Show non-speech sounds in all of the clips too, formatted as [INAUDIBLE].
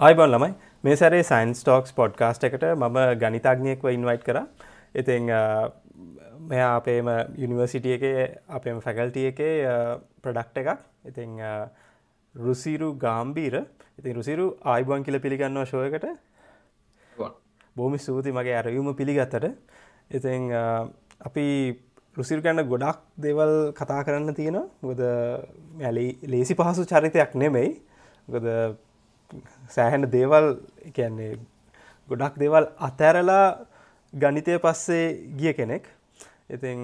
අයිබන් ළමයි. මේ සැරේ සයින්ස් ටෝක්ස් පොඩ්කාස්ට් එකට මම ගනිතඥයෙක්ව ඉන්වයිට් කර. ඉතිං මෙයා අපේම යුනිවර්සිටිය එක අපේම ෆැකල්ටිය එක ප්‍රඩක්් එකක්. ඉතිං රුසිරු ගාම්බීර ඉතින් රුසිරු ආයිබන් කියල පිළිගන්නවා ශෝයකට බෝමි සූති මගේ අරයුම පිළිගත්තට. ඉතිං අපි රුසිරු කන්න ගොඩක් දෙවල් කතා කරන්න තියෙන ගොද ලේසි පහසු චරිතයක් නෙමෙයි. ගොද සෑහෙන දේවල් කියන්නේ ගොඩක් දේවල් අතැරලා ගනිතය පස්සේ ගිය කෙනෙක්. ඉතින්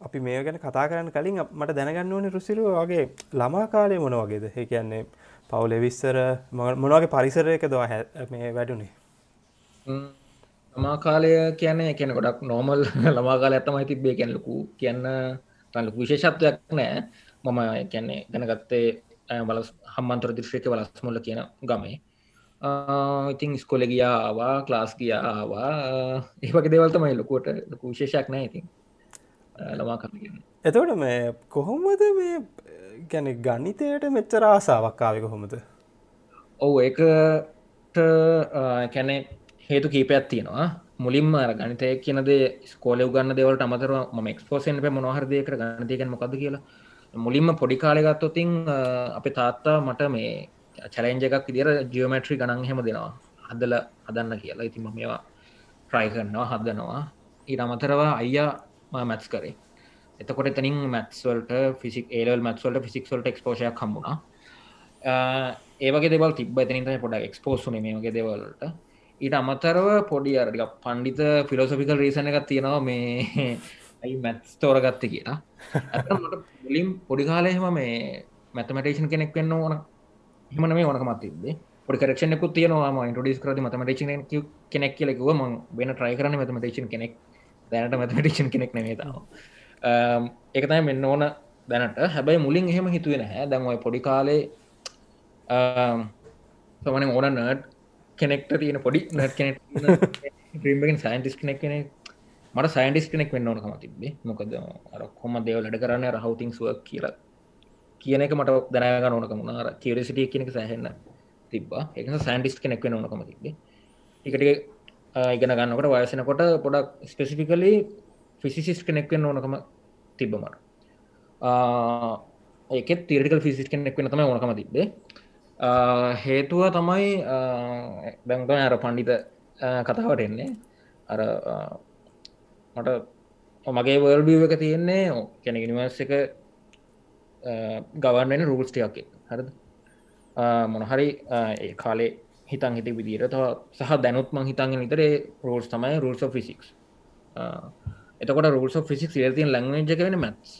අපි මේ ගැන කතා කරන්න කලින් මට දැනගන්න ඕනේ රුසිරු වගේ ළමා කාලය මොන වගේද? ඒ කියන්නේ පවුල විස්සර මොනවගේ පරිසරයක දවා මේ වැඩුණේ ළමා කාලය කියන්නේ කියන ගොඩක් නෝමල් [LAUGHS] ළමා කාල ඇත්තමයි තිබ්බේ. කැනලකු කියන්න තලකු විශේෂත්වයක් නෑ. මම කියන්නේ දැනගත්තේ බල හම්මන්තර දිශ්‍රක වලස්මුල්ල කියන ගමේ. ඉතින් ස්කොල ගියාවා ක්ලාස් ගියාවා ඒවගේ දෙවල්තමයි ලොකුවට ලොකු විශේෂයක් නෑ ඉතින්. ලමා කරගෙන එතවට මේ කොහොමද මේ ගැන ගනිතයට මෙච්චර ආසාාවක්කාව කොහොමද? ඔවු ඒකට කැනෙ හේතු කීපයක් තියෙනවා. මුලින්ම ගනිතය කියනද ස්කෝල ගන්න දෙවලට අමතර ම එක්ස්පෝසෙන් ප මොහරදයක ගනතිකෙන් මොකද කියලා මුලින්ම පොඩි කාලෙගත්තොතින් අප තාත්තා මට මේ චලෙන්ජ එකක් විදිර ජියෝමට්‍රි ගණන් හෙම දෙනවා. හදල හදන්න කියලා. ඉතිම මේවා ට්‍රයි කරනවා හදනවා. ඊට අමතරවා අයියා මැත්ස් කරේ. එතකොට එතනින් මැත්ස්වල්ට ෆිසික් ඒල් මැත්වල්ට ෆිසික්වල්ට එක්ස්පෝෂයක් හම්බුණා. ඒවගේ දෙවල් තිබ එතනින්ට පොඩ එක්ස්පෝසුන මේගේ දෙවල්ට ඊට අමතරව පොඩි අරටික පණ්ඩිත ෆිලෝසොෆිකල් රීසන එකක් තියෙනවා. මේ ඇයි මැත්ස් තෝරගත්ත කියලා. මුලින් පොඩි කාලයහෙම මේ මැතමටේෂන් කෙනෙක් වෙන්න ඕන. හමන මේ ඕනකමත් තිබේ පොඩි කරක්ෂණයකුත් තියෙනවාම ඉන්ටඩිස් කරද මතමටේෂන් කෙනෙක් කියලෙකුව ම වෙන ට්‍රයි කරන මතමටේෂන් කෙනෙක්. දැනට මතමටේෂන් කෙනෙක් නෙමේතාව එකතයි මෙන්න ඕන දැනට. හැබැයි මුලින් එහෙම හිතුවෙන හැ දැන්වයි පොඩි කාලේ සමන ඕන නඩ් කෙනෙක්ට තියෙන පොඩි නට් කෙනෙක් සයින්ටිස් [LAUGHS] කෙනෙක් කෙනෙක් මට සයින්ඩිස් කෙනෙක් වෙන්න ඕනකම තිබේ මොකද අර කොම දෙව ලඩ කරන්න රහවතින් සුවක් කියලා කියන එක මට දැනගන්න ඕනකම ර කියරසිටිය කියනක සෑහෙන්න තිබා එක සයින්ඩිස් කෙනෙක් වෙන ඕනකම තිබේ එකට ඉගෙන ගන්නකට වයසනකොට පොඩක් ස්පෙසිෆිකලි ෆිසිසිස් කෙනෙක් වෙන්න ඕනකම තිබ්බමට ඒකෙත් තීරටිකල් ෆිසිස් කෙනෙක් වෙන තම ඕනකම තිබේ හේතුව තමයි බැංග අර පණ්ඩිත කතාවට එන්නේ. අර මට මගේ වර්ඩිය එක තියෙන්නේ කැන නිවර්ස එක ගවන්ෙන රූල්ස්ටියක් හරද? මොනහරි ඒ කාලේ හිතන් හිට විදිර තව සහ දැනුත්ම හිතන් නිතරේ රෝල්ස් තමයි රල්ස් ෆිසික්ස් එතකොට රල්ස් ෆිසික් තින් ලංවජ වෙන මැත්ස්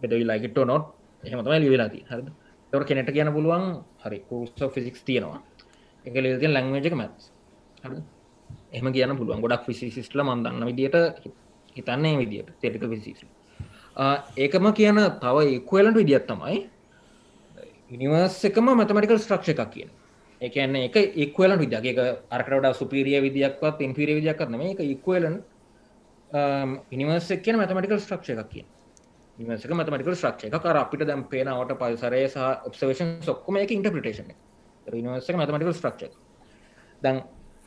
පෙටවි ලයිකට නොත් එහෙමතමයි ලිවෙලාති හරද? තවට කෙනට කියන පුළුවන් හරි රල්ස් ෆිසික්ස් තියෙනවා. එක ලිතින් ලංවජක මැත්ස් හරද? එහම කියන පුළුවන්. ගොඩක් ෆිසිසිස්ටල මන්දන්න විදිට හිතන්නේ විදිට තෙරික විසිස් ඒකම කියන තව එක්වලට විදිත් තමයි නිවර්ස එකම මතමටිකල් ස්ට්‍රක්ෂ එකක් කියන. එකන්න එක එක්වලට විදක් එක අරකට සුපිරිය විදික්වත් ඉන්පිරිය විදික්ත්නම එක ඉක්වලන් ඉනිවර්ස කියන මතමටිකල් ස්ට්‍රක්ෂ එකක් කිය නිවර්සක මතමටිකල් ස්ට්‍රක්ෂ එක කර අපිට දැම් පේනවට පල්සරය සහ ඔබ්සවේෂන් සොක්කම එක. ඉන්ටපිටේෂන නිවර්සක මතමටිකල් ස්ට්‍රක්ෂ දැන්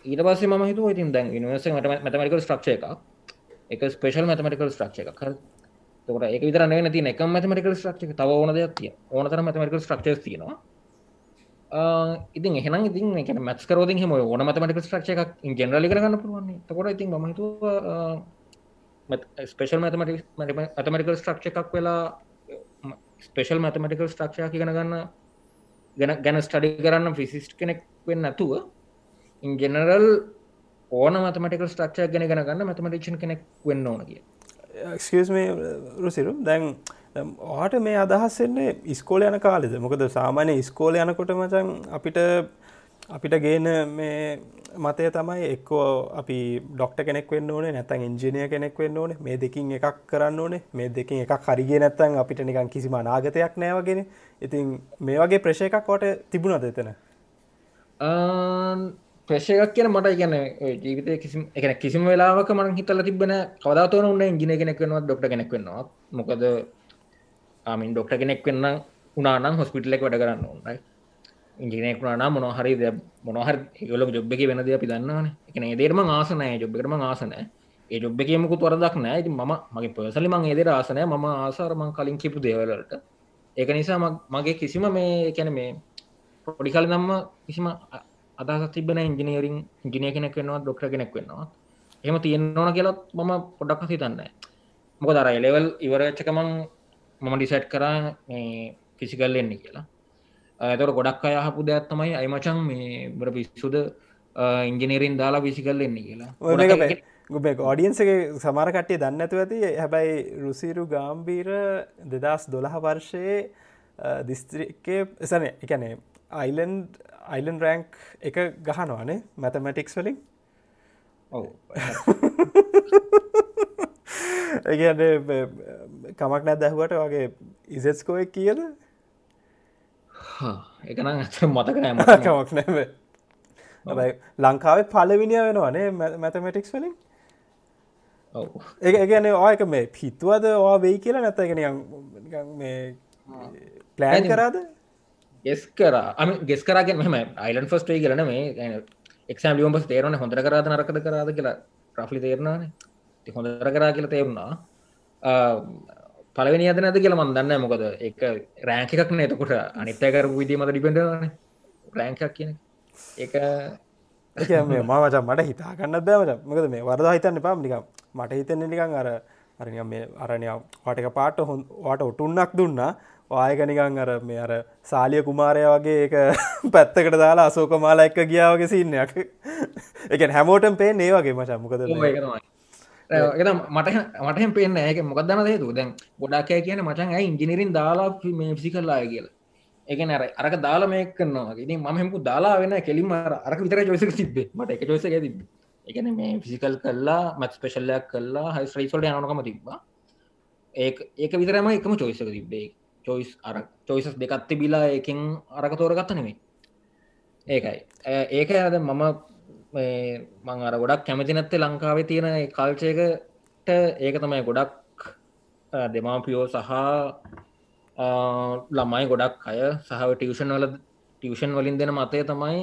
ඊට පස්සේ ම හිතුව ඉතින් දැන් නිවර්ස මතමටිකල් ස්ට්‍රක්ෂ එක එක ස්පේෂල් මතමටිකල් ස්ට්‍රක්ෂ එකක්. හර. තකට එක විතර න ති එක මතමටිකල් ස්ට්‍රක්ෂ තව ඕන දෙයක් තිය ඕනතර මතමටිකල් ස්ට්‍රක්ෂ තියෙනවා. ඉතින් එහෙන ඉතින් එක මත් කරෝද හම ඕන මතමටිකල් ස්ට්‍රක්ෂ එකක් ජනරලි කරගන්න පුළුවන් තකොට ඉතින් ම හිතුව ස්පේෂල් මතමටි මතමටිකල් ස්ට්‍රක්ෂ එකක් වෙලා ස්පේෂල් මතමටිකල් ස්ට්‍රක්ෂය කියෙන ගන්න ගැන ගැන ස්ටඩි කරන්න ෆිසිස්ට් කෙනෙක් වෙන්න නැතුව ඉන්ජනරල් ඕන මතමටික ස්ට්‍රක්ෂය ගෙන ගන්න මතමටික්ෂන් කෙනෙක් වෙන්න ඕන කිය මේ රුසිරු දැන් ඕට මේ අදහස්සෙන්නේ ඉස්කෝල යන කාලෙද? මොකද සාමාන්‍ය ඉස්කෝල යනකොට මචන් අපිට අපිට ගේන මේ මතය තමයි එක්කෝ අපි ඩොක්ට කෙනෙක් වෙන්න ඕනේ නැතන් ඉංජිනය කෙනෙක් වෙන්න ඕනේ. මේ දෙකින් එකක් කරන්න ඕනේ. මේ දෙකින් එකක් හරිගේ නැත්තන් අපිට නිකන් කිසිම අනාගතයක් නෑවගෙන ඉතින් මේ වගේ ප්‍රශය එකක් කොට තිබුණද එතන ප්‍රශයක් කියන මට ගැන ජීවිතය කිසි එකන කිසිම වෙලාවක මන හිතල තිබෙන කවදාතවන උන්න ඉජින කෙනෙක් වෙනවා ඩොක්ට කෙනෙක් වෙනවා මොකද ආමින් ඩොක්ට කෙනෙක් වෙන්න උනානම් හොස්පිටලෙක් වැඩ කරන්න ඕන්නයි ඉංජිනයකුණනා මොනහරි මොනහර ගොල ජොබ් එක වෙනද අපි දන්නවන එකන ඒදේරම ආසනෑ ජොබ්බකරම ආසනෑ ඒ ජොබ් එකමකුත් වරදක් නෑ. ති ම මගේ පර්සලි මං ඒදර ආසනය ම ආසාරමං කලින් කිපු දේවලට ඒක නිසා මගේ කිසිම මේ කැන මේ පොඩි කල නම්ම කිසිම අදහස් තිබෙන ඉංජිනීරින් ඉංජිනය කෙනෙක් වෙන්නවා ඩොක්ට කෙනෙක් වෙන්නවා එම තියෙන්න්නවන කියලත් මම පොඩක් හිතන්න මොක දර එලෙවල් ඉවරච්චකමං මම ඩිසට් කරා ෆිසිකල් එන්නේ කියලා. ඇතට ගොඩක් අයහපු දෙයක් තමයි අයිමචන් මේ බර පිස්සුද ඉංජිනීරින් දාලා විසිකල් එන්නේ කියලා. ගුබේ ෝඩියන්සගේ සමරකට්ටිය දන්න ඇතු ඇති. හැබැයි රුසිරු ගාම්බීර දෙදස් දොළහ වර්ෂයේ දිස්ත්‍රිකේ එසන එකනේ අයිලන්් අයිලන් රෑන්ක් එක ගහනවානේ මැතමැටික්ස් වලින්? [LAUGHS] ඒගන කමක් නැත් දැහුවට වගේ ඉසෙස්කෝය කියද? එකන මතක නෑ [LAUGHS] කමක් නැව ලංකාවේ පලවිනිිය වෙනවානේ මැතමටික්ස් වලින්? ඒ ගැන ඕයක මේ පිත්තුවද ඕ වෙයි කියලා? නැතගෙන මේ ප්ලෑන් කරාද ගෙස් කර. අම ගෙස් කරගෙන මෙම අයිලන් ෆස්ටේ කරන මේ එක්ෂම් ලියම්පස් තේරන හොඳර කරාද නරකද කරාද කියලා ප්‍රෆලි තේරනානේ හොඳර කරා කියලා තේරුණා. පලවෙනි අද නැද කියලා මන්දන්න මොකද එක රෑංක එකක් නතකොට අනිත්තයකර විදීම මත ඩිපෙන්ඩන රෑංකක් කියන එක. මේ මච මට හිතාගන්න බෑමට මකද මේ වරද හිතන්න පාම් නිකම් මට හිතන්න නිකං අර අරනිය මේ අරණය වාටක පාට හොන් වාට ඔටුන්නක් දුන්නා. ආයක නිකං අර මේ අර සාලිය කුමාරය වගේ එක [LAUGHS] පැත්තකට දාලා අසෝක මාලා එක්ක ගියාවගේ සින්නයක් [LAUGHS] එක හැමෝටම් පේ ඒ වගේ මච. මොකද මට මට පේන ඒක මොකක්දන දේතු දැන් ගොඩක්ය කියන මචන් ඇයි ඉංජිනිරින් දාලා මේ පිසි කරලා කියලා? ඒක නර අරක දාලා මේ කරනවා ඉතින් මහෙමකු දාලා වෙන කෙලින්ම අරක විතර ජොසක තිබේ මට එක ජොස තිබ එකන මේ ෆිසිකල් කල්ලා මත් ස්පේශල්ලයක් කල්ලා හයි ්‍රයිසොල්ට යනකම තිබවා ඒ ඒක විතරම එකම චොයිසක තිබේ චොයිස් අර චොයිසස් දෙකත්ති බිලා එකින් අරක තෝරගත්ත නෙමේ ඒකයි. ඒක ඇද මම මං අර ගොඩක් කැමති නැත්තේ ලංකාවේ තියෙන කල්චයකට ඒක තමයි ගොඩක් දෙමාපියෝ සහ ළමයි ගොඩක් අය සහ ටියෂන් වල ටියෂන් වලින් දෙන මතය තමයි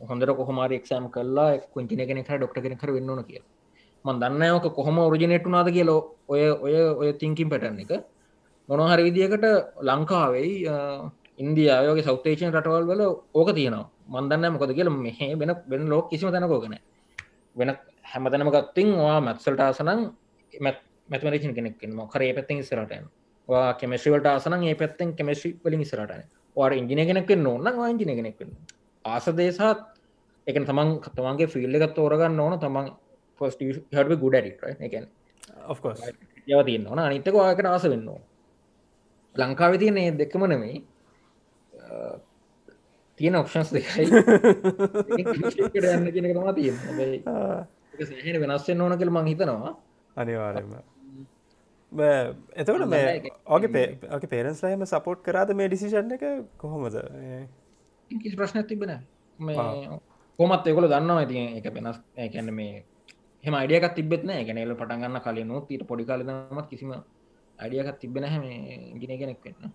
හොඳර කොහමර එක්ෂෑම් කල්ලා කුංචින කෙනෙ ඩොක්ට කෙනෙ කර වෙන්නන කිය මන් දන්නයක කොහොම ඔරිජිනේට්ුනාද කියල ඔය ඔය ඔය තිංකින් පැටන එක. මොනහර විදිකට ලංකාවෙයි ඉන්දියාවගේ සෞතේෂන් රටවල් වල ඕක තියෙනවා. මන්දන්න මොකද කියල මෙහ වෙන වෙන ලෝක කිසිම තැනකෝගෙන වෙන හැමතනම ගත්තින් වා මැත්සල්ට ආසනං මැතමරේෂන් කෙනෙක් මොකරේ පැත්තිං ස්රටයන් වා කෙමස්්‍රිවලට ආසන ඒ පැත්තෙන් කෙමස්්‍රි වලින් ස්රටන වාට ඉංජින කෙනෙක් නොන්න ඉංජින කෙනෙක් ආස දේසාත් එක තමන් තමන්ගේ ෆිල්ල එකත් තෝරගන්න ඕන. තමන් ෆස්ට හට ගුඩ එකන් යව තියන්න ඕන. අනිතක වාකට ආස වෙන්න ලංකාව තියන්නේ දෙක්කම නෙමේ තියෙන ඔප්ෂන්ස් දෙකයි. [LAUGHS] යන්න කියන තමා තිය සහන වෙනස්වෙන් ඕන කළ මං හිතනවා. අනිවාරම එතකට මේ ඕගේ පේරන්ස් ලහම සපෝට් කරාද මේ ඩිසිෂන් එක? කොහොමද? ප්‍රශ්න තිබෙන කොමත් එකොල දන්නවා ඇති එක වෙනස් ඇැන්න මේ හෙම අඩියකත් තිබෙත්න ගැනල පටන්ගන්න කලින් ඊට පොඩි කාලදමත් කිසිම අඩියකත් තිබෙන හැම ගින කෙනෙක් වෙන්න.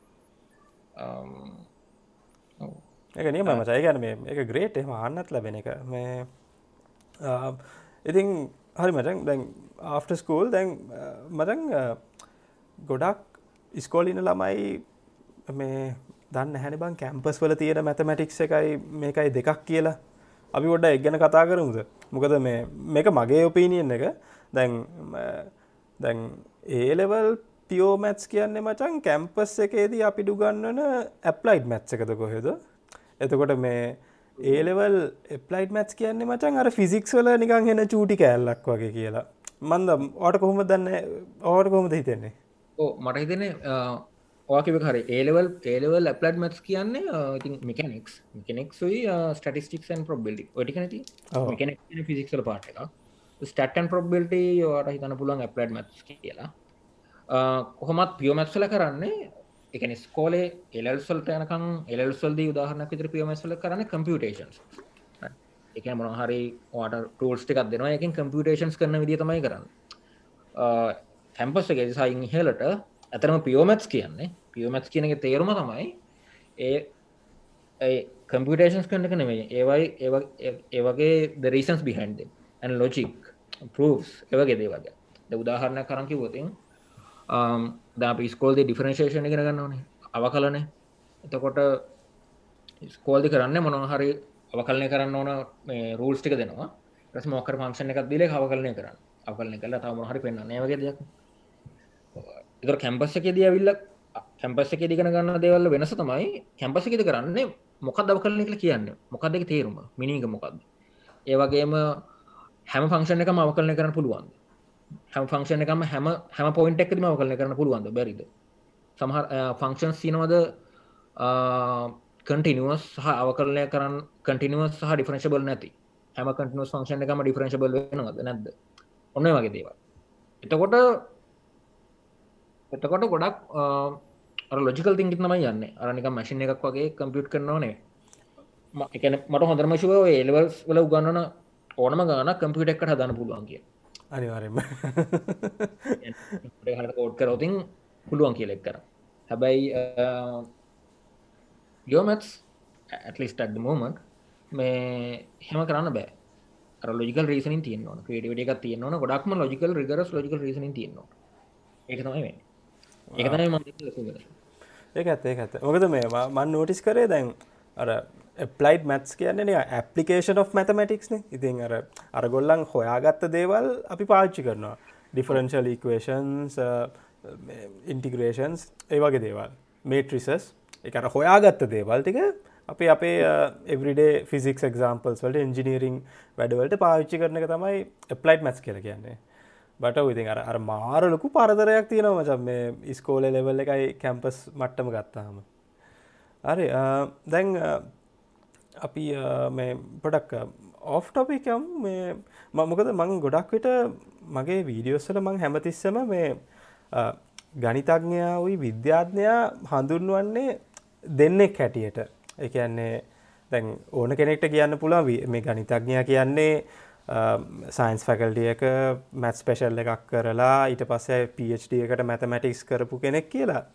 එක නියම මචයි ගැන මේ එක ග්‍රේට් එහම අන්නත් ලැබෙන එක. මේ ඉතින් හරි මචන් දැන් ආෆ්ට ස්කූල් දැන් මචන් ගොඩක් ඉස්කෝලින ළමයි මේ දන්න හැනි බං කැම්පස් වල තියෙන මැතමැටික්ස එකයි මේකයි දෙකක් කියලා. අපි ගොඩ එක් ගැන කතා කරමුද? මොකද මේ මේක මගේ ඔපීනියන් එක. දැන් දැන් ඒලෙවල් පියෝමැත්ස් කියන්නේ මචන් කැම්පස් එකේදී අපි දුගන්නන ඇප්ලයිඩ් මැත්ස එකද කොහෙද? එතකොට මේ ඒලෙවල් එප්ලයිට් මැත්ස් කියන්නේ මචන් අර ෆිසික්ස් වල නිකං හෙන චූටි කෑල්ලක් වගේ කියලා. මන්ද ඕට කොහොම දන්න? ඕට කොහොමද හිතෙන්නේ? ඕ මට හිතන ඕකිව හර ඒලවල් ඒලවල් ලප්ලඩ් මත්ස් කියන්නේ ඉතින් මිකනෙක්ස් මිකනෙක්යි ස්ටටිස්ටික්න් ප්‍රබ්බල්ඩි ටි නැති ෆිසික්ල පාට එක ස්ටටන් ප්‍රබ්බල්ට වාට හිතන පුළන් ඇප්ලඩ් මත්ස් කියලා කොහොමත් පියෝමැත්සල කරන්නේ එකන ස්කෝලේ එල්සල්ට යනකම් එල්සල්ද උදාහරනක් විතර පියමස්ල කරන කම්පියටේන්ස් එක මොන හරි වාට ටෝල්ස් ටිකක් දෙනවා එකින් කම්පියටේන්ස් කරන විදි තමයි කරන්න. කැම්පස් එක සයින් හලට ඇතරම පියෝමැත්ස් කියන්නේ පියෝමැත්ස් කියන එක තේරුම තමයි ඒ කම්පිටේෂන්ස් කන්න එක නෙවේ ඒවයි ඒවගේ දරීසන්ස් බිහන්ඩ ඇන් ලොජික් පස් ඒවගේ දේවගේ ද උදාහරණ කරංකි වතින් දා පිස්කෝල්ද ඩිෆරන්ශේෂණ ගෙන ගන්න ඕනේ. අව කලන එතකොට ස්කෝල්දි කරන්න මොනහරි අවකලනය කරන්න ඕන රූල්ස් ටික දෙනවා. රස් මොකර පංක්ෂණ එකක් දිල හවකලනය කරන්න. අවකලන කල තම හරි පෙන්න්න නෑවගේ දෙයක්. එතර කැම්පස්ස එක දී ඇවිල්ල කැම්පස්ස එක දිගන ගන්න දේවල්ල වෙනස තමයි කැම්පස එකද කරන්නේ මොකක් දව කලන එක කියන්න. මොකක්ද එක තේරුම? මිනික මොකක්ද? ඒවගේම හැම ෆංක්ෂණ එක මවකලන කරන්න පුළුවන් හැම ෆංක්ෂණ එකම හැම හැම පොයින්ට එකම අවකලන කරන්න පුළුවන්ද? බැරිද? සමහර ෆංක්ෂන් සිනවද කටිනිවස් සහ අවකරලය කරන්න කටිනිවස් සහ ඩිෆරන්ශබල් නැති. හැම කටිනස් ෆංක්ෂණ එකම ඩිෆරන්ශබල් වෙනවද? නැද්ද? ඔන්න වගේ දේවල්. එතකොට එතකොට ගොඩක් ලොජිකල් තිංගිත් නමයි යන්න. අරනික මැසින් එකක් වගේ කම්පියුට් කරනවානේ එකන මට හොඳරමශුව ඒලවල්ස් වල උගන්නන ඕනම ගාන කම්පියුට එක්කට හදන්න පුළුවන් කිය අනිවාරෙන්ම කෝඩ් [LAUGHS] කරෝතින් පුළුවන් කියලෙක් කර. හැබැයි ගියෝමත්ස් ඇටලිස්ට අඩ මෝමන් මේ හෙම කරන්න බෑ. ලොජිකල් රීසන තියන ක්‍රඩට එක තියන ගොඩක්ම ලොජිකල් රිගරස් ලොජිකල් රීසන තියනවා එක තමයි තමයි ම ඒක ඇත් මොකද මේවා මන් නෝටිස් කරේ දැන් අර ප්ලයි් මැත්ස් කියන්නේ ඇපලිකේෂන් of මැතමටික්ස්න ඉතින් අර අරගොල්ලන් හොයාගත්ත දේවල් අපි පාච්චි කරනවා. ඩිෆරන්ශල් ඉක්වේෂන්ස් ඉන්ටිග්‍රේෂන්ස් ඒ වගේ දේවල්. මේට්‍රිසස් එකට හොයාගත්ත දේවල් ටික අපි අපේ එවරිඩේ ෆිසික් එක්ම්පල්ස් වලට එන්ජිනීරිං වැඩවලට පාවිච්චි කරන එක තමයි එප්ලයිට් මැස් කියල කියන්නේ. බට ඉතින් අර අර මාරලොකු පරතරයක් තියෙනවා මචම් මේ ඉස්කෝල ලෙවල් එකයි කැම්පස් මට්ටම ගත්තාහම අරි uh, දැන් uh, අපි මේ පොඩක් ඔෆ්ටොපිකම් මේ මොකද මං ගොඩක් විට මගේ වීඩියෝස්සල මං හැමතිස්සම මේ ගනිතඥයා වයි විද්‍යාඥයා හඳුන්වන්නේ දෙන්නෙක් හැටියට එකන්නේ දැන් ඕන කෙනෙක්ට කියන්න පුළුවන් මේ ගනිතඥා කියන්නේ සයින්ස් ෆැකල්ටියක මැත් ස්පෙශල් එකක් කරලා ඊට පස්සේ PhD එකට මැතමැටික්ස් කරපු කෙනෙක් කියලා.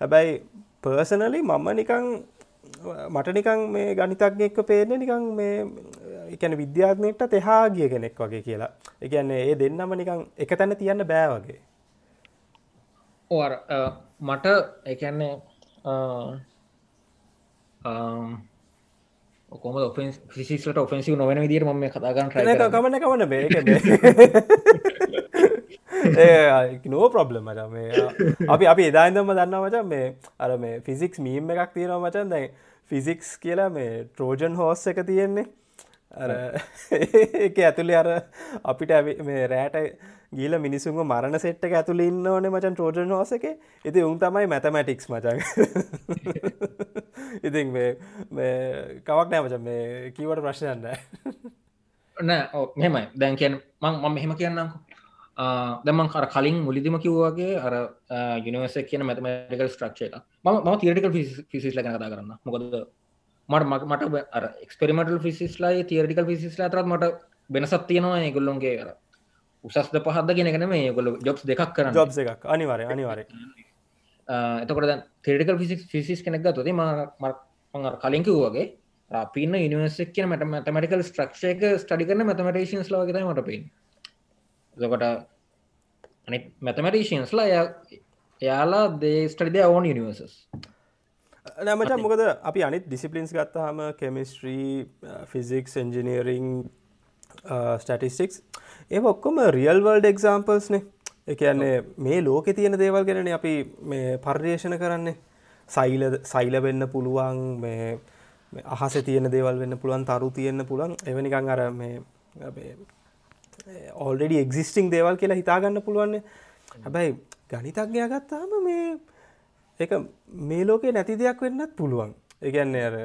හැබැයි පර්සනලි මම නිකං මට නිකං මේ ගනිතඥෙක්ක පේන්නේ නිකං මේ එකන විද්‍යාත්මයට තෙහා ගිය කෙනෙක් වගේ කියලා. එකන්නේ ඒ දෙන්නම නිකං එක තැන තියන්න බෑ වගේ. ඕ මට එකන්නේ ඔකොම ෆිසිස්ලට ඔෆෙන්සි නොවන විදිර ම කතාගන්න කමන කමන බේ [LAUGHS] නෝ ප්‍රබ්ලම් මච. මේ [LAUGHS] අපි අපි එදායිදම දන්න මචන් මේ අර මේ ෆිසික්ස් මීම් එකක් තියෙන මචන් දැයි ෆිසික්ස් කියලා මේ ට්‍රෝජන් හෝස් එක තියෙන්නේ. අර [LAUGHS] එක ඇතුළේ අර අපිට මේ රෑට ගීල මිනිසුන්ව මරණ සෙට්ට ඇතුළ ඉන්න ඕනේ මචන් ට්‍රෝජන් හෝස එක. ඉති උන් තමයි මැතමැටික්ස් මචන් ඉතින් මේ කවක් නෑ මචන් මේ කීවට ප්‍රශ්නයන්න නෑ මෙමයි දැන් කියන් මං මම මෙහෙම කියන්නකු දැමන් කර කලින් මුලිදිම කිව්වාගේ අර යනිවස කියන මැතමටිකල් ස්ට්‍රක්ෂය එක ම තිරටිකල් ෆිසිස් ලක කතා කරන්න. මොකද මට මට අර එක්ස්පෙරිමටල් ෆිසිස්ලායි තිරටිකල් ෆිසිස්ලා තරත් මට වෙනසත් තියෙනවා ගොල්ලොන්ගේ කර උසස්ද පහද ගෙනගෙන මේ ගොල ජොබ්ස් දෙකක් කරන ජොබ් එකක්. අනිවර අනිවාර එතකොට තෙරිකල් ෆිසික් ෆිසිස් කෙනෙක් ගතොති මර කලින්කිව වගේ පින්න නිවසක් කියන මට මැතමටිකල් ස්ට්‍රක්ෂයක ස්ටඩි කරන මැතමටේන්ස් ලවගත මට පින් දකොට අනි මැතමටේන්ස්ලා එයාලා දේ ස්ටඩිද ඕන් නිවසස් නෑමච මොකද අපි අනිත් ඩිසිපලින්ස් ගත්තාහම කෙමිස්ට්‍රී ෆිසික්ස් එන්ජිනීරිං ස්ටටිස්ටික්ස් ඒ ඔක්කොම රියල් වල්ඩ එක්සාම්පල්ස්නේ එකන්නේ මේ ලෝකෙ තියෙන දේවල් ගැන අපි මේ පර්යේෂණ කරන්නේ. සයිල සයිල වෙන්න පුළුවන් මේ අහස තියෙන දේවල් වෙන්න පුළුවන් තරු තියෙන්න්න පුළුවන්. එවනිකං අර මේ ඔල්ඩඩි එක්සිස්ටිං දේවල් කියලා හිතාගන්න පුළුවන්නේ හැබැයි ගනිතක්ඥය ගත්තාම මේ එක මේ ලෝකේ නැති දෙයක් වෙන්නත් පුළුවන්. එකන්නේ අර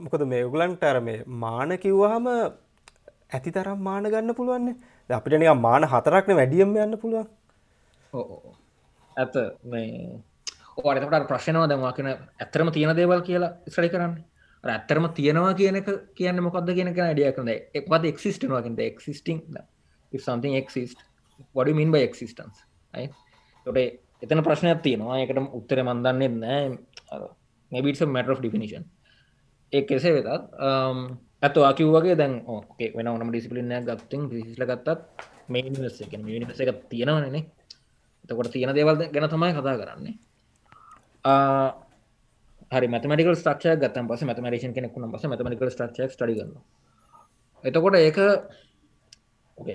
මොකද මේ උගලන්ට අර මේ මාන කිව්වහම ඇති තරම් මාන ගන්න පුළුවන්නේ අපිට නික මාන හතරක්න වැඩියම් යන්න පුළුවන්. ඇත මේ ඕරතට ප්‍රශ්නව දමවාකන ඇත්තරම තියෙන දේවල් කියලා ස්ටඩි කරන්න. ඇත්තරම තියෙනවා කියන එක කියන්න මොකක්ද කියන ඩිය කරන එක්වද එක්සිස්ටනවාකින්ද existing something exist what do you mean by existence? right? තොට එතන ප්‍රශ්නයක් තියෙනවා. එකට උත්තර මන්දන්නේ නෑ maybe it's a matter of definition. ඒ කෙසේ වෙතත් um, ඇත ආකිව්වගේ දැන් ඕකේ වෙන ඕනම ඩිසිපලිනය ගත්තින් පිසිල ගත්තත් මේ නිවස එක නිවස එක තියෙනවනනේ එතකොට තියෙන දේවල් ගැන තමයි කතා කරන්නේ. Uh, හරි මතමටිකල් ස්ටක්ෂය ගත්තන් පස මතමරේෂන් කෙනෙකු පස මතමටිකල් ස්ටක්ෂ ටඩි ගන්න එතකොට ඒක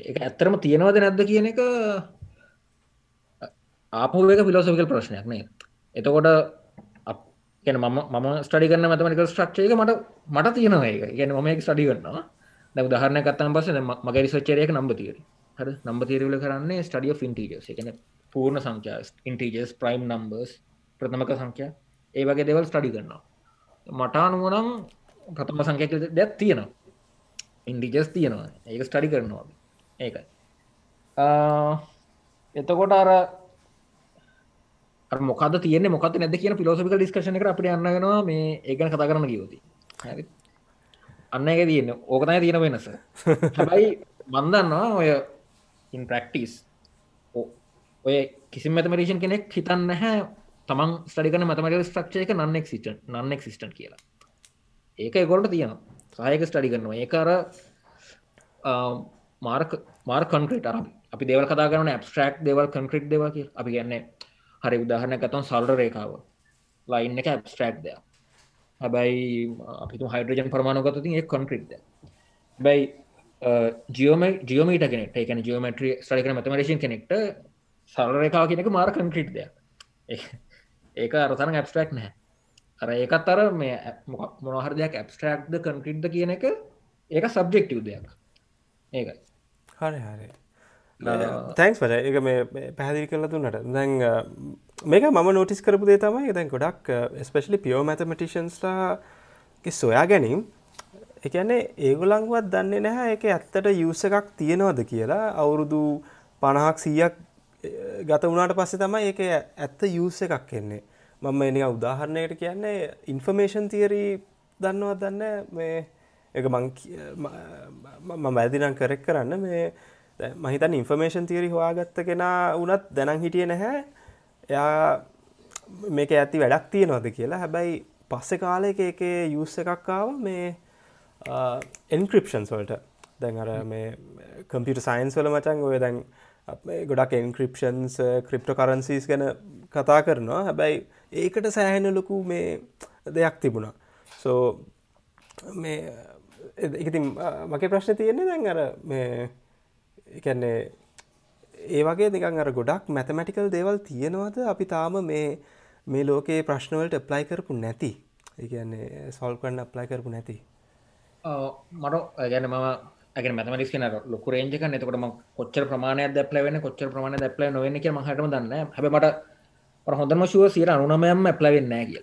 එක ඇත්තරම තියෙනවද නැද්ද කියන එක ආපුක පිලෝසවිකල් ප්‍රශ්නයක් නේ එතකොට කියන ම ම ස්ටඩි කරන්න මතමටිකල් ස්ට්‍රක්ෂයක මට මට තියෙනවා එක ගැන ම ස්ටඩි කරන්නවා දැ උදාහරණ කත්තන් පස මගේ රිසච්චරයක නම්බ තිර හර? නම්බ තිරවල කරන්නේ ස්ටඩිය ෆින්ටිජස් එකන පූර්ණ සංඛ්‍යා ඉන්ටිජස් ප්‍රයිම් නම්බර්ස් ප්‍රථමක සංඛ්‍යා. ඒ වගේ දෙවල් ස්ටඩි කරන්නවා මට අනුවනම් ප්‍රථම සංඛ්‍යක දැත් තියෙනවා. ඉන්ඩිජස් තියෙනවා. ඒක ස්ටඩි කරනවා ඒකයි. එතකොට අර මොකද තියන්නේ මොකද නැද කියන පිලෝසිකල් ඩිස්කශන එක අපට යන්නගෙනවා මේ ඒගන කතා කරන්න කිවති අන්න එක තියන්න. ඕකතයි තියෙන වෙනස. හැබයි බන්දන්නවා ඔය ඉන් ප්‍රක්ටිස් ඔය කිසි මැතමරේෂන් කෙනෙක් හිතන්න හැ තමන් ස්ටඩිකන මතමට ස්ට්‍රක්ෂය එක නන්නෙක් සිට නන්නෙක් සිස්ටන් කියලා. ඒක එකොලට තියෙන සහයක ස්ටඩි කරනවා. ඒකාර මාර්ක මාර් කන්ක්‍රට අපි. දෙවල් කතා කරන ඇබස්ට්‍රක් දෙවල් කන්ක්‍රට් දෙව කිය අපි ගන්නේ හරි උදාහරණ ගතන් සල්ර රේකාව ලයින්න එක ඇබස්ට්‍රක් දෙයක්. හැබැයි අපි හයිඩරජන් පරමාණුගතතින් ඒ කොන්ක්‍රිට්ද බැයි ජියෝම ජියෝමීට කෙනෙට එකන ජියෝමට්‍රිය ස්ටරිකන මතමරේෂන් කෙනෙක්ට සල්රේකාව කෙනෙක මාර කන්ක්‍රිට් දෙයක්. ඒක අරතන ඇබස්ට්‍රක් නෑ අර ඒකත් අර මේ මොනහර දෙයක් ඇබස්ට්‍රක්ද කන්ක්‍රිට්ද කියන එක ඒක සබ්ජෙක්ටව් දෙයක්. ඒකයි. හරි හරි. තැන්ක්ස් පට එක මේ පැහදිරි කරල දුන්නට. දැන් මේක මම නෝටිස් කරපු දේ තමයි දැන් ගොඩක් ස්පෙශලි පියෝ මැතමටිෂන්ස්ලා සොයා ගැනීම්. එකන්නේ ඒගොලංවත් දන්නේ නැහැ එක ඇත්තට යුස එකක් තියෙනවද කියලා. අවුරුදු පණහක් සීයක් ගත වුණට පස්සේ තමයි එක ඇත්ත යුස එකක් එන්නේ. මම එනි උදාහරණයට කියන්නේ ඉන්ෆර්මේෂන් තියරී දන්නවත් දන්න මේ එක මං වැදිනම් කරෙක් කරන්න. මේ මහිතන් ඉන්ෆර්මේෂන් තිරි හොයාගත්ත කෙනා වනත් දැනන් හිටිය නැහැ. එයා මේක ඇති වැඩක් තියෙනවද කියලා. හැබැයි පස්සෙ කාලයක එක යුස්ස එකක්කාව මේ එන්ක්‍රපෂන්ස් වලට. දැන් අර මේ කම්පියට සයින්ස් වල මචන් ඔය දැන් ගොඩක් එන්ක්‍රපෂන්ස් ක්‍රිප්ට කරන්සිස් ගැන කතා කරනවා. හැබැයි ඒකට සෑහෙන ලොකු මේ දෙයක් තිබුණා. සෝ මේ ඉතින් මගේ ප්‍රශ්න තියෙන්නේ දැන් අර මේ එකන්නේ ඒ වගේ නිකන් අර ගොඩක් මැතමැටිකල් දේවල් තියෙනවද? අපි තාම මේ මේ ලෝකයේ ප්‍රශ්නවලට ප්ලයි කරපු නැති. ඒන්නේ සොල් කරන්න ප්ලයි කරපු නැති. මට ගැන මම ඇගෙන මැතමටිස් කියන ලොකු රේජක නතකටම කොච්චර ප්‍රමාණය දැපල වෙන කොච්චර ප්‍රමාණ දැපල නොවෙන කිය මහටම දන්න හැබට හොඳම ශුව සිර අනුනමයම ඇප්ලවෙන්න කිය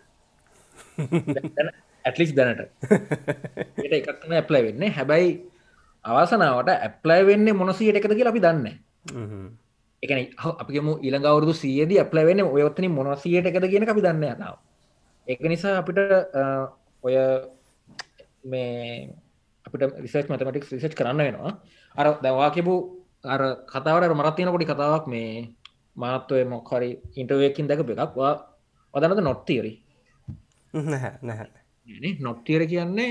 ඇටලිස් දැනට. [LAUGHS] එකක්ම ඇප්ලයි වෙන්නේ. හැබැයි අවසනාවට ඇප්ලයි වෙන්න මොනසියට එකද කියලා අපි දන්න එකන අපිම ඉළඟ අවුරදු සියද ඇප්ලයි වෙන්න ඔයොත්තන මොනසියට එකද කියන අපි දන්න යනාව එක නිසා අපිට ඔය මේ අපිට රිසර්ච් මතමටික් රිසච් කරන්න වෙනවා. අර දවා කිබූ අර කතාවට මරත්තියන කොඩි කතාවක් මේ මාත්වය මොක්හරි ඉන්ටවයකින් දැක එකක්වා නැහැ නැහැ. නොට්තීර කියන්නේ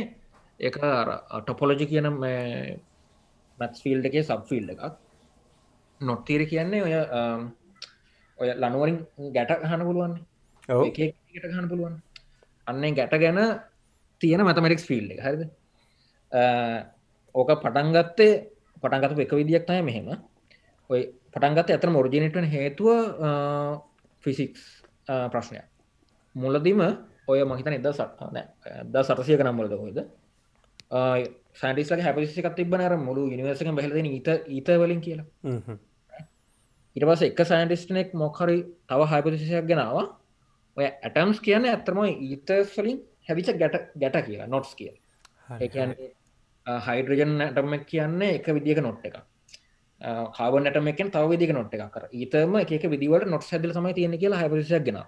එක ටොපොලොජි කියන මැත්ස් ෆිල්ඩ එකේ සබ්ෆිල්ඩ එකක්. නොත්තීර කියන්නේ ඔය ඔය ලනුවරින් ගැට හන පුළුවන් ට හන පුළුවන් අන්න ගැට ගැන තියෙන මැතමටික්ස් ෆිල්් එක. හරිද ඕක පටන්ගත්තේ පටන්ගත එක විදිියක් තය මෙහෙම. ඔය පටන්ගත ඇතර මොරජිනටන හේතුව ෆිසික්ස් ප්‍රශ්නයක්. මුලදිම ඔය මහිතන එද ද සටසියක නම්මලද හොද සන්ටිස්ල හැපසිකත් තිබනර මුළු නිවර්සක බහලද ඊත ඊත වලින් කියලා. ඉට පස එක සයින්ටිස්ටනෙක් මොක්හරි තව හයිපතිසයක් ගෙනවා ඔය ඇටම්ස් කියන්න ඇත්තම ඊතස්වලින් හැවිච ගැට ගැට කියලා නොට්ස් කිය හයිඩ්‍රජන් ඇටමක් කියන්නේ එක විදික නොට් එක කාබනටමකෙන් තව විදික නොට් එක කර ඊතම එක විදිවට නොට් හැදල සමයි තියෙන කියලා හැපසියක් ගෙන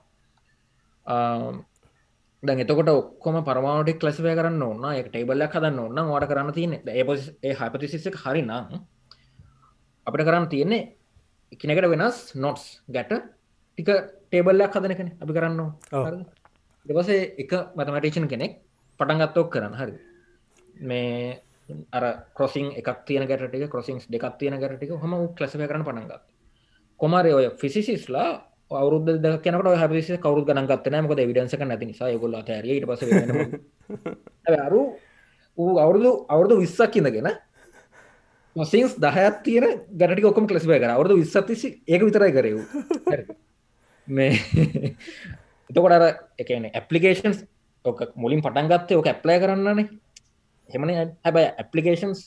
දැන් එතකොට ඔක්කොම පරමාවටක් ලසිවය කරන්න ඕන්න එක ටේබල්ලක් හදන්න ඕන්න වාට කරන්න තියන ඒ හපතිසික හරි නම් අපිට කරන්න තියෙන්නේ එකනකට වෙනස් නොට්ස්. ගැට ටික ටේබල්ලක් හදනකන අපි කරන්න දවසේ එක මතමටේෂන් කෙනෙක් පටන්ගත්තෝක් කරන්න. හරි මේ අර කොසින් එකක් තියන ගැටටික කොසිංස් දෙකක් තියෙන ගැටටික හම ක්ලසික කරන පටන්ගත් කොමරය ඔය ෆිසිසිස්ලා අවුරුද කනකට හැපිස කවරු ගනගත්න මක විඩන්සක නැති නිසා යගොල්ල තැරට පස අරු ඌ අවුරුදු අවුරුදු විස්සක් ඉඳගෙන සින්ස් දහයත් තියෙන ගැටි ඔක්කම කලසිබය කර. අවුදු විස්සතිසි ඒක විතරයි කරයව් මේ [LAUGHS] එතකොට අර එකන ඇපලිකේන්ස් ඕක මුලින් පටන්ගත්තේ ඕක ඇප්ලය කරන්නනේ. හෙමන හැබයි ඇපලිකේන්ස්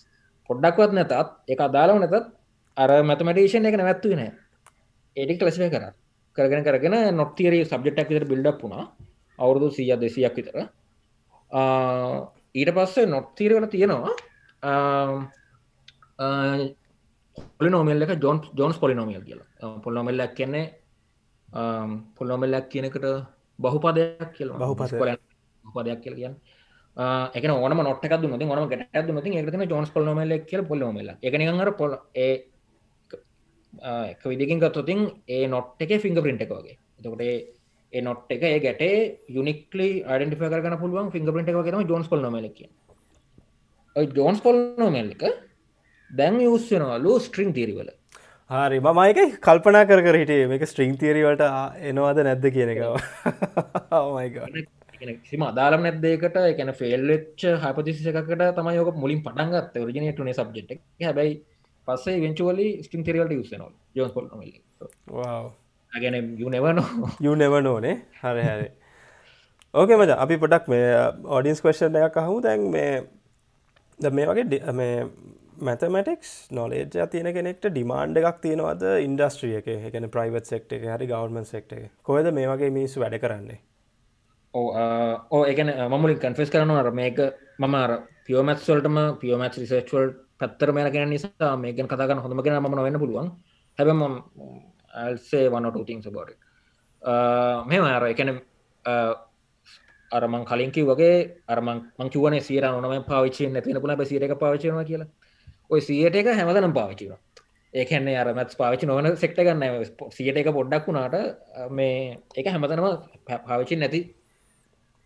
පොඩ්ඩක්වත් නැතත් එක අදාලාව නැතත් අර මැතමටේෂන් එක නැවත්තු නෑ ඒඩික් ලසිය කර. කරගෙන කරගෙන නොත්තිරේ සබ්ජෙක්ටක් විතර බිල්ඩක් වුණා. අවුරුදු සිය දෙසියක් විතර. ඊට පස්සේ නොත්තීරවල තියෙනවා පොලිනෝමල් එක ජොන් ජොන්ස් පොලිනෝමියල් කියලා. පොල්නොමල්ලක් කියන්නේ පොල්නොමල්ලක් කියනකට බහුපදයක් කියල. බහුපස පදයක් කියල කියන්න එක ඕන නොට ද න ම ට ඇද ති එකන ජොන්ස් පොල්නොමල්ල කියල පොල්නොමල්ල එකනිර පොල එක විදිකින් ගත්තුතින් ඒ නොට් එක ෆිංග පින්ට එක වගේ එතකොට ඒ නොට් එක ඒ ගැට යුනික්ලි අඩටිෆ කරන පුළුවන් ෆිංග පින්ට එක ම ජොන්ස් පොල්නොමලක ජෝන්ස් පොල්නොමල් එක දැන් යස්සනවලු ස්ට්‍රිං තීරිවල හරි මමයික කල්පනා කර හිටේ මේක ස්ට්‍රිං තීරීවට එනවාද නැද්ද කියන එකමයික සිම අදාලම නැදේකට එකන ෆෙල්ලච්ච හපතිසි එකකට තම යෝක මුලින් පටන්ගත් රජනටනේ සබ්ජෙට් හැබයි පස්සේ වෙන්චුවලි ස්ටිම් තෙරවලට යුසනවා ජෝස් පොල් ගැන යුනවන යුනවනෝනේ හරි හැරි. ඕකේ මච අපි පොඩක් මේ ඔඩියන්ස් කවේෂන් එකක් අහමු. දැන් මේ ද මේ වගේ මේ මැතමටික්ස් නොලේජ තියෙන කෙනෙක්ට ඩිමාන්්ඩ එකක් තියෙනවද ඉන්ඩස්ට්‍රිය එක? එකන ප්‍රයිවට් සෙක්ට එක හරි ගවර්මන් සෙක්ට එක? කොයද මේ වගේ මිනිස්සු වැඩ කරන්නේ ඕ ඒකන මමුලින් කන්ෆෙස් කරනවා මේක මම පියෝමැත්වල්ටම පියෝමැත් රිසර්ච්වල් පැත්තර මේන කෙන නිසා මේකෙන් කතාගන්න හොඳම කෙන ම වෙන්න පුළුවන්. හැබම ඇල්සේ වනටතිං බොඩ මෙම අර එකන අරමං කලින්කි වගේ අරමං මංකිවන සිර නොම පාවිච්චි නැතින පුල සිරක පාවිචන කියලා. ඔය සියට එක හැමදනම් පාවිචිව ඒකන්නේ අරමත් පාවිචි නොවන සෙක්ට ගන්න සියට එක පොඩ්ඩක් වුණාට මේ එක හැමතනම පාවිච්චි නැති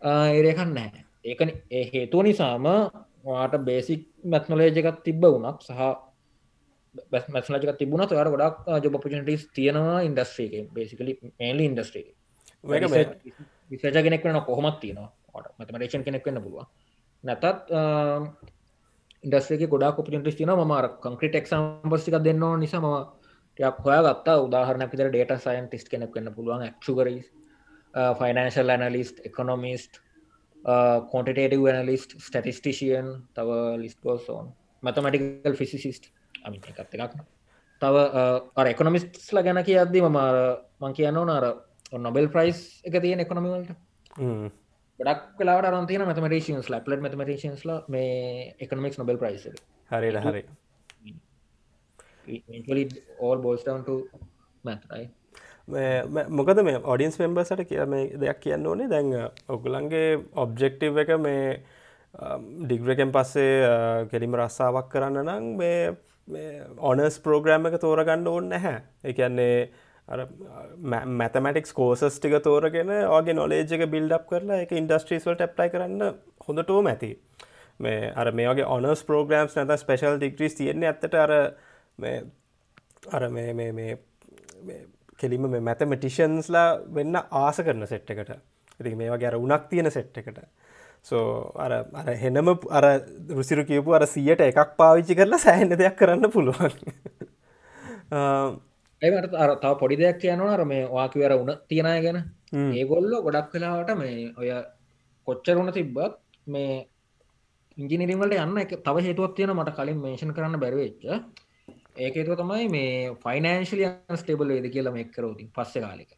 ඒරකන්න නෑ ඒකන ඒ හේතුව නිසාම වාට බේසික් මැත්නොලේජකත් තිබ්බ වුණක් සහ මැස්ලජක තිබුණ තර ගොඩක් ජොබ පචනටස් තියෙනවා ඉන්ඩස්ට්‍රේක බේසිකලි මේලි ඉන්ඩස්ට්‍රේ විසජ කෙනෙක් වන කොහොමත් තියෙනවා. මතමටේෂන් කෙනෙක් වන්න පුළුව නැතත් ඉන්ඩස්ේ ගොඩා පචටස් තින මර කංක්‍රට එක්ම් පස්සික දෙන්න නිසාම යක් හොයා ගත්තා උදාහරනක් විතර ඩේට සයින්ටිස් කෙනෙක් වන්න පුළුවන් ක්ෂුගරස් ෆයිනන්ශල් ඇනලිස්ට එකොනොමිස්ට කොන්ටටේටව ඇනලිස්ට ස්ටටිස්ටිෂයන් තව ලිස්ට ගෝසෝන් මැතමටිකල් ෆිසිසිස්ට අමි එකත් එකක් තව එකොනමිස්ල ගැන කිය අද්දි මම මං කියන්න නර නොබෙල් ප්‍රයිස් එක තියෙන එකොනමිවලට ගඩක් කලාට අරන්තින මතමටේන්ස් ලප්ලට මතමටේන්ස් ල මේ එකනමික් නොබෙල් ප්‍රයිස් හරි හරි to math right මොකද මේ ඔඩියන්ස් මෙම්බර්සට කිය මේ දෙයක් කියන්න ඕනේ. දැන් ඔගුලන්ගේ ඔබ්ජෙක්ටිව් එක මේ ඩිග්‍රකෙන් පස්සේ කෙලිම රස්සාාවක් කරන්න නම් මේ ඔනස් ප්‍රෝග්‍රෑම් එක තෝරගන්න ඕන්න නැහැ. එකන්නේ මැතමටික්ස් කෝසස් ටික තෝරගෙන ඕගේ නොලේජ එක බිල්ඩ් කරලා එක ඉන්ඩස්ට්‍රීස් වලට ඇප්ලයි කරන්න හොඳටෝම ඇති. මේ අර මේගේ ඔනස් ප්‍රෝග්‍රම්ස් නැත ස්පේෂල් ඩිග්‍රීස් තියෙන්නේ ඇත්තට අර අර මේ කෙලිම මේ මැතමටිෂන්ස්ලා වෙන්න ආස කරන සෙට් එකට. ඉති මේ වගේ අර උනක් තියෙන සෙට් එකට. සෝ අර අර හෙනම අර රුසිරු කියපු අර සියට එකක් පාවිච්චි කරලා සෑහෙන දෙයක් කරන්න පුළුවන්. [LAUGHS] ඒට අර තාව පොඩි දෙයක් කියනවා අර මේ වාකිවර උන තියෙනය ගැන. ඒගොල්ලො ගොඩක් කලාවට මේ ඔය කොච්චරුණ තිබ්බත් මේ ඉංජිනිරිවලට යන්න එක තව හේතුවත් තියෙන මට කලින් මේෂන් කරන්න බැරවෙච්ච ඒකතුව තමයි මේ ෆයිනන්ශලිය ස්ටේබල් වේද කියලා මේ කරෝතින් පස්ස කාලෙක.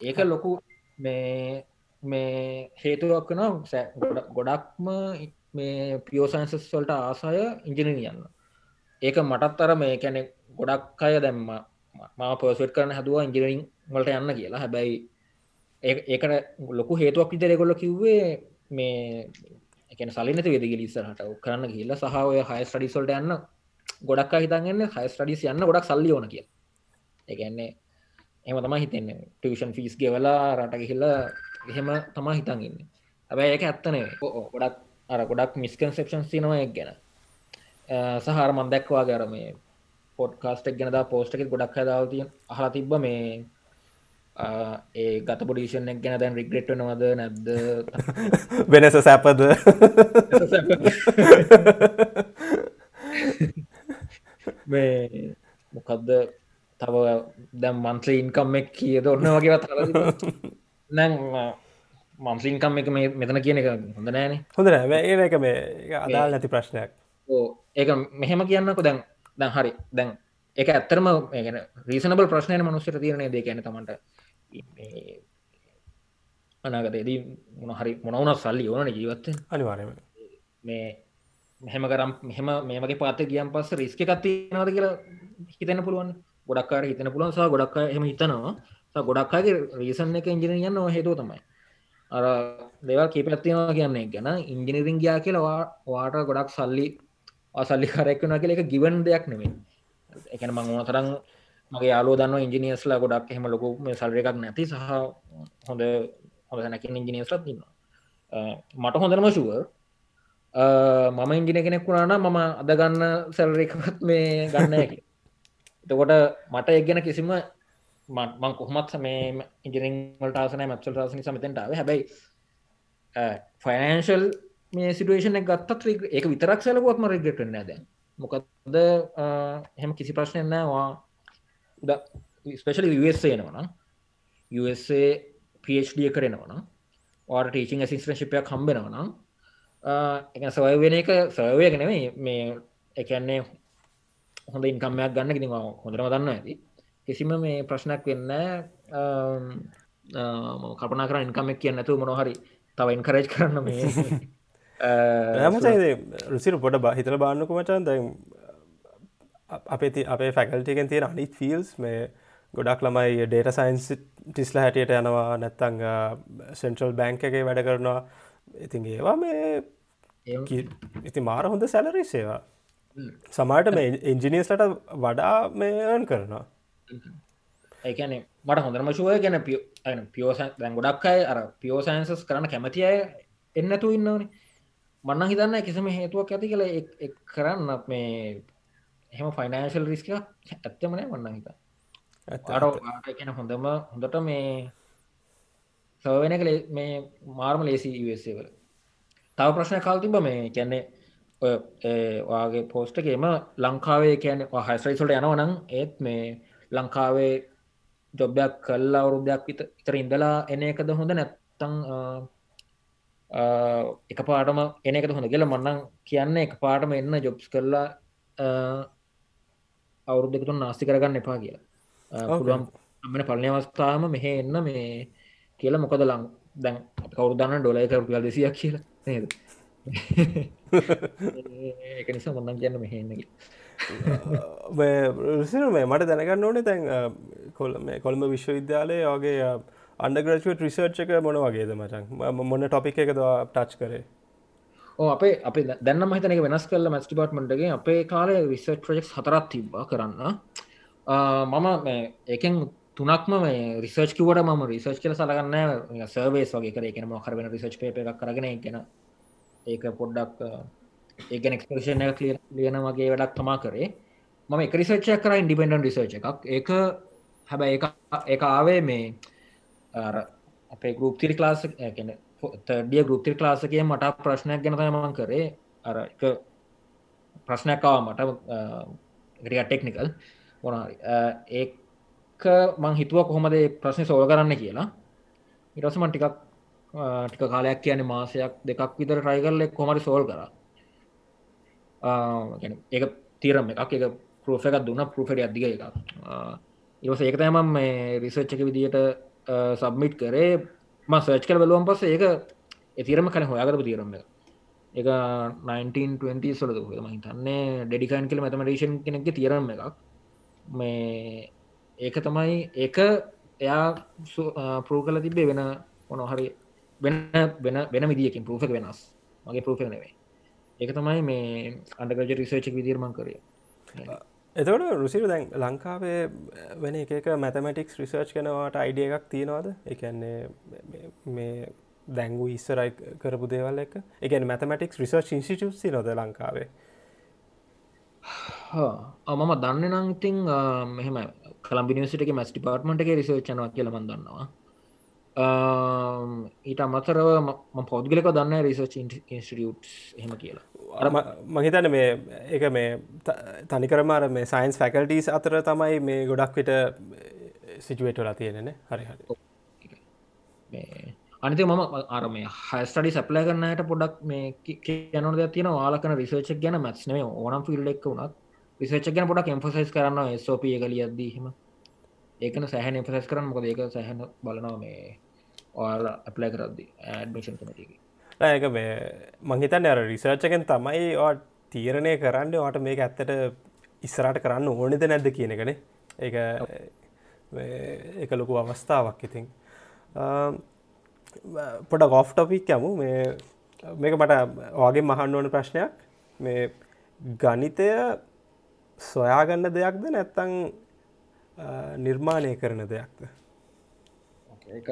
ඒක ලොකු මේ මේ හේතුවක් වන ගොඩක්ම මේ පියෝසන්සස් වලට ආසාය ඉංජිනි යන්න. ඒක මටත් අර මේ කැනෙ ගොඩක් අය දැම්ම මා පර්සට් කරන හදුව ඉංජිනිරිං වලට යන්න කියලා. හැබැයි ඒකට ලොකු හේතුවක් විතර ගොල්ල කිව්වේ මේ එක සලිනත වෙදග ලිස්සරහට කරන්න කියලා සහ ඔය හය ස්ටඩිසල්ට යන්න ගොඩක් හිතන්න හයි ස්ටඩිස් යන්න ගොඩක් සල්ලි ඕන කිය එකන්නේ එම තම හිතන්න. ටියෂන් ෆිස් ගෙවලා රට ගිහිල්ල එහෙම තමා හිතන්ගන්න. හැබැයි ඒක ඇත්තනේ ගොඩක් අර ගොඩක් මිස්කන්සෙප්ෂන් සිනවා එක් ගැන. සහර මන් දැක්වා ගැර මේ පොඩ්කාස්ටක් ගැනද පෝස්ටක ගොඩක් හදාවතිය අහලා තිබ්බ මේ ඒ ගත පොඩිෂන් එක් ගැන දැන් රිග්‍රෙට් නොවද නැද්ද? [LAUGHS] වෙනස සැපද [LAUGHS] මේ මොකක්ද තව දැම් මන්ත්‍රී ඉන්කම් එක් කියද ඔන්න වගේවත් නැං [LAUGHS] මන්ත්‍රීන්කම් එක මෙතන කියන එක හොඳ නෑන. හොඳ ඒ එක මේ අදාල් නැති ප්‍රශ්නයක්. ඕ ඒක මෙහෙම කියන්නක. දැන් දැන් හරි. දැන් එක ඇත්තරම ගැන රීසනබල් ප්‍රශ්නය මනුස්සට තිරණය දෙ ගැන තමන්ට. අනාගතයේදී මොන හරි මොනවුනත් සල්ලි ඕන ජීවත්තෙන් අනිවාරම මේ මෙහෙම කරම් මෙහම මේමගේ පාත ගියම් පස්ස රිස්ක එකත්ති නද කියලා හිතන පුළුවන් ගොඩක්කාර හිතන පුළුවන් සහ ගොඩක් එම හිතනවා. ගොඩක්කාගේ රීසන් එක ඉංජින යන්න හේතුව තමයි. අර දෙවල් කීපත්තිවා කියන්නේ ගැන ඉංජිනිරිං ගයා කියලවා වාට ගොඩක් සල්ලි අසල්ලි කරෙක්වන කියල එක ගිවන් දෙයක් නෙමේ එකන මං තරම් මගේ යාලෝ දන්න ඉංජිනියස්ලා ගොඩක් එහෙම ලොකු සල්ර එකක් නැති සහ හොඳ හොඳ නැකින් ඉංජිනියස්ලත් තින්න මට හොඳනම ශුව මම ඉංජින කෙනෙක් වුණාන මම අදගන්න සැල්ර එකත් මේ ගන්න ඇකි එතකොට මට එක් ගැන කිසිම මං කොහමත් මේ ඉජරිංවලට ආසනය මත්සල් රාසනි සමතෙන්ටාව හැබැයි ෆයිනන්ශල් මේ සිටුවේෂන ගත්තත් ඒක විතරක් සැලකුවත්ම රෙගටන්න ඇද මොකක්ද හෙම කිසි ප්‍රශ්නය නෑවා ස්පෙශල එනවන USA PhD කරනවන වාට ටීචිං සිස්ට්‍රශිපයක් කම්බෙනවනම් එක සවය වෙන එක සවය ගෙනවේ මේ එකන්නේ හොඳ ඉන්කම්මයක් ගන්න ඉති හොඳරම දන්න ඇති. කිසිම මේ ප්‍රශ්නයක් වෙන්න කපනා කර ඉන්කමක් කියන්න ඇතු මොනොහරි තව ඉන්කරේජ් කරන්න මේ. [LAUGHS] රුසිර පොඩ බහිතල බාන්නකු මචන් දැ අපේ අපේ ෆැකල්ටිකෙන් තියෙන අනිත් ෆිල්ස් මේ ගොඩක් ළමයි ඩේට සයින්ස් ටිස්ල හැටියට යනවා නැත්තං සෙන්ට්‍රල් බැංක එක වැඩ කරනවා ඉතින් ඒවා මේ ඉති මාර හොඳ සැලරි සේවා සමාට මේ එන්ජිනියස්ලට වඩා මේයන් කරනවා. ඒකන මට හොඳරම ශුවය ගැන පිය පියෝස දැන් ගොඩක් අය අර පියෝසයින්සස් කරන කැමති අය එන්නතු ඉන්නවනේ. මන්න හිතන්න කිසිම හේතුවක් ඇති කළ එක් කරන්න මේ එහෙම ෆයිනෑශල් රිස්ක ඇත්තමනෑ වන්න හිත කියන හොඳම හොඳට මේ සවවෙන කළේ මේ මාර්ම ලේසි වල. තව ප්‍රශ්න කාල් තිබ මේ කැන්නේ ඔයාගේ පෝස්ටකේම ලංකාවේ කියන හයිස්රයිසොට යනවනං ඒත් මේ ලංකාවේ ජොබ්යක් කල් අවුරුද්දයක් විතර ඉඳලා එන එකද හොඳ නැත්තං එක පාටම එන එක හොඳ කියල මන්නන් කියන්න එක පාටම එන්න ජොබ්ස් කරලා අවුරුද්ධකතුන් නාස්ති කරගන්න එපා කියලා. පුළුවන් අමන පලනය අවස්ථාම මෙහ එන්න මේ කියලා මොකද ලං දැන් කවුරුදන්න ඩොලයික රුපියල් දෙසියක් කියලා. නේද? [LAUGHS] එක නිසා මොන්නන් කියන්න මෙහෙන්නකි රුසින මේ මට දැනගන්න ඕනේ තැන් කොල් මේ කොළඹ විශ්වවිද්‍යාලය වගේ අන්ඩග්‍රජුවට් රිසර්ච් එක මොන වගේද මචන් මොන්න ටොපික් එකද ටච් කරේ? අපේ අප දැන්න මහිතනක වෙනස් කල්ල මැස් ටිපර්ට්මටගේ අපේ කාලය විස්සට් ප්‍රජෙක්් හතරත් තිබ්බ කරන්න. මම ඒකෙන් තුනක්ම රිසර්ච් කිවට ම රිසර්ච් කල සලගන්න සර්වේස් වගේ කර. එකන කරන රිසර්ච් පේප එකක් කරගෙන ගෙන. ඒක පොඩ්ඩක් ඒගන එක්ස්පේෂන් එක ලියන වගේ වැඩක් තමා කරේ. මම එක රිසර්චය කර ඉන්ඩිපෙන්ඩන් රිසර්ච් එකක්. ඒක හැබැ ඒ ආවේ මේ අපේ ගරුප් තිරි ලාස් ගැන තඩිය ගෘප්තිර් ලාසකය මට ප්‍රශ්නයක් ගැන තමන් කරේ. අර එක ප්‍රශ්නයක්කාව මට ගරිය ටෙක්නිකල් මොනහරි ඒක මං හිතුව කොහොමද ප්‍රශ්නය සෝල කරන්න කියලා. ඉරසමන් ටිකක් ටික කාලයක් කියන මාසයක් දෙකක් විතර ට්‍රයිකල්ල කොමරි සෝල් කර. ඒක තීරම එකක්. එක පරෝෆ එකක් දුන්න පෘෆෙඩ අධික එකක්. ඉවස ඒක තෑම මේ රිසච්චක විදියට සබ්මිට් කරේ. ම සර්ච් කර බලුවන් පස ඒක එතිරම කන හොයාගරපු තීරම එක. 1920 සොලද ම හිතන්නේ. ඩෙඩිකන් කල මැතමටේෂන් කෙනෙක් තීරම එකක්. මේ ඒක තමයි ඒක එයා පරූ කල තිබේ වෙන මොනොහරි වෙන වෙන වෙන විදිියකින් පරූෆක වෙනස්. මගේ පරූෆ නෙවේ ඒක තමයි මේ අන්ඩගජ රිසර්චක් විදිර්මන් කරය එතවට රුසිරු දැන් ලංකාවේ වෙන එක මැතමටික්ස් රිසර්ච් කනවාට අයිඩිය එකක් තියෙනවාද? එකන්නේ මේ දැංගු ඉස්සරයි කරපු දේවල් එක එකන මැතමටික්ස් රිසර්ච් ඉන්සිටසි නොද ලංකාවේ? මම දන්න නම් ඉතිං මෙහම කලම්බිනිසිට මැස් ටිපාර්ට්මට එක රිසර්චනවා කියලමන් දන්නවා. ඊට අමතරව පෞද්ගලක දන්න රිසර්ච් ඉන්ස්ටියුට් හෙම කියලා. මහිතන මේ එක මේ තනිකරමාර මේ සයින්ස් ෆැකල්ටස් අතර තමයි මේ ගොඩක් විට සිටුවේටලා තියෙනෙන හරි හරි. අනිත මම අර මේ හස්ටඩි සැප්ලය කරන්නට පොඩක් මේ කියනොද තියන වාලකන රිසර්ච් ගැන මැත්නේ ඕනම් ෆිල්ඩ එක් වුණත් රිසර්ච් ගැන පොඩක් එම්ෆසයිස් කරන්න සෝප ගලියද්දීම ඒකන සෑහන එම්ෆසයිස් කරන්න මොකද ඒක සැහන බලනවා මේ ඔයාල ඇප්ලයි කරද්දි ඇඩමිෂන් කනටකි ඒක මේ මංහිතන්න අර රිසර්ච්චකෙන් තමයි ඔට තීරණය කරන්න වට මේක ඇත්තට ඉස්සරට කරන්න ඕනෙද නැද්ද කියනකනේ ඒ එක ලොකු අවස්ථාවක් ඉතින් පොඩ ගෝෆ් ටොපික් යමු මේ මේක මට වගේ මහන්න ඕන ප්‍රශ්නයක් මේ ගනිතය සොයාගන්න දෙයක්ද නැත්තං නිර්මාණය කරන දෙයක්ද? ඒක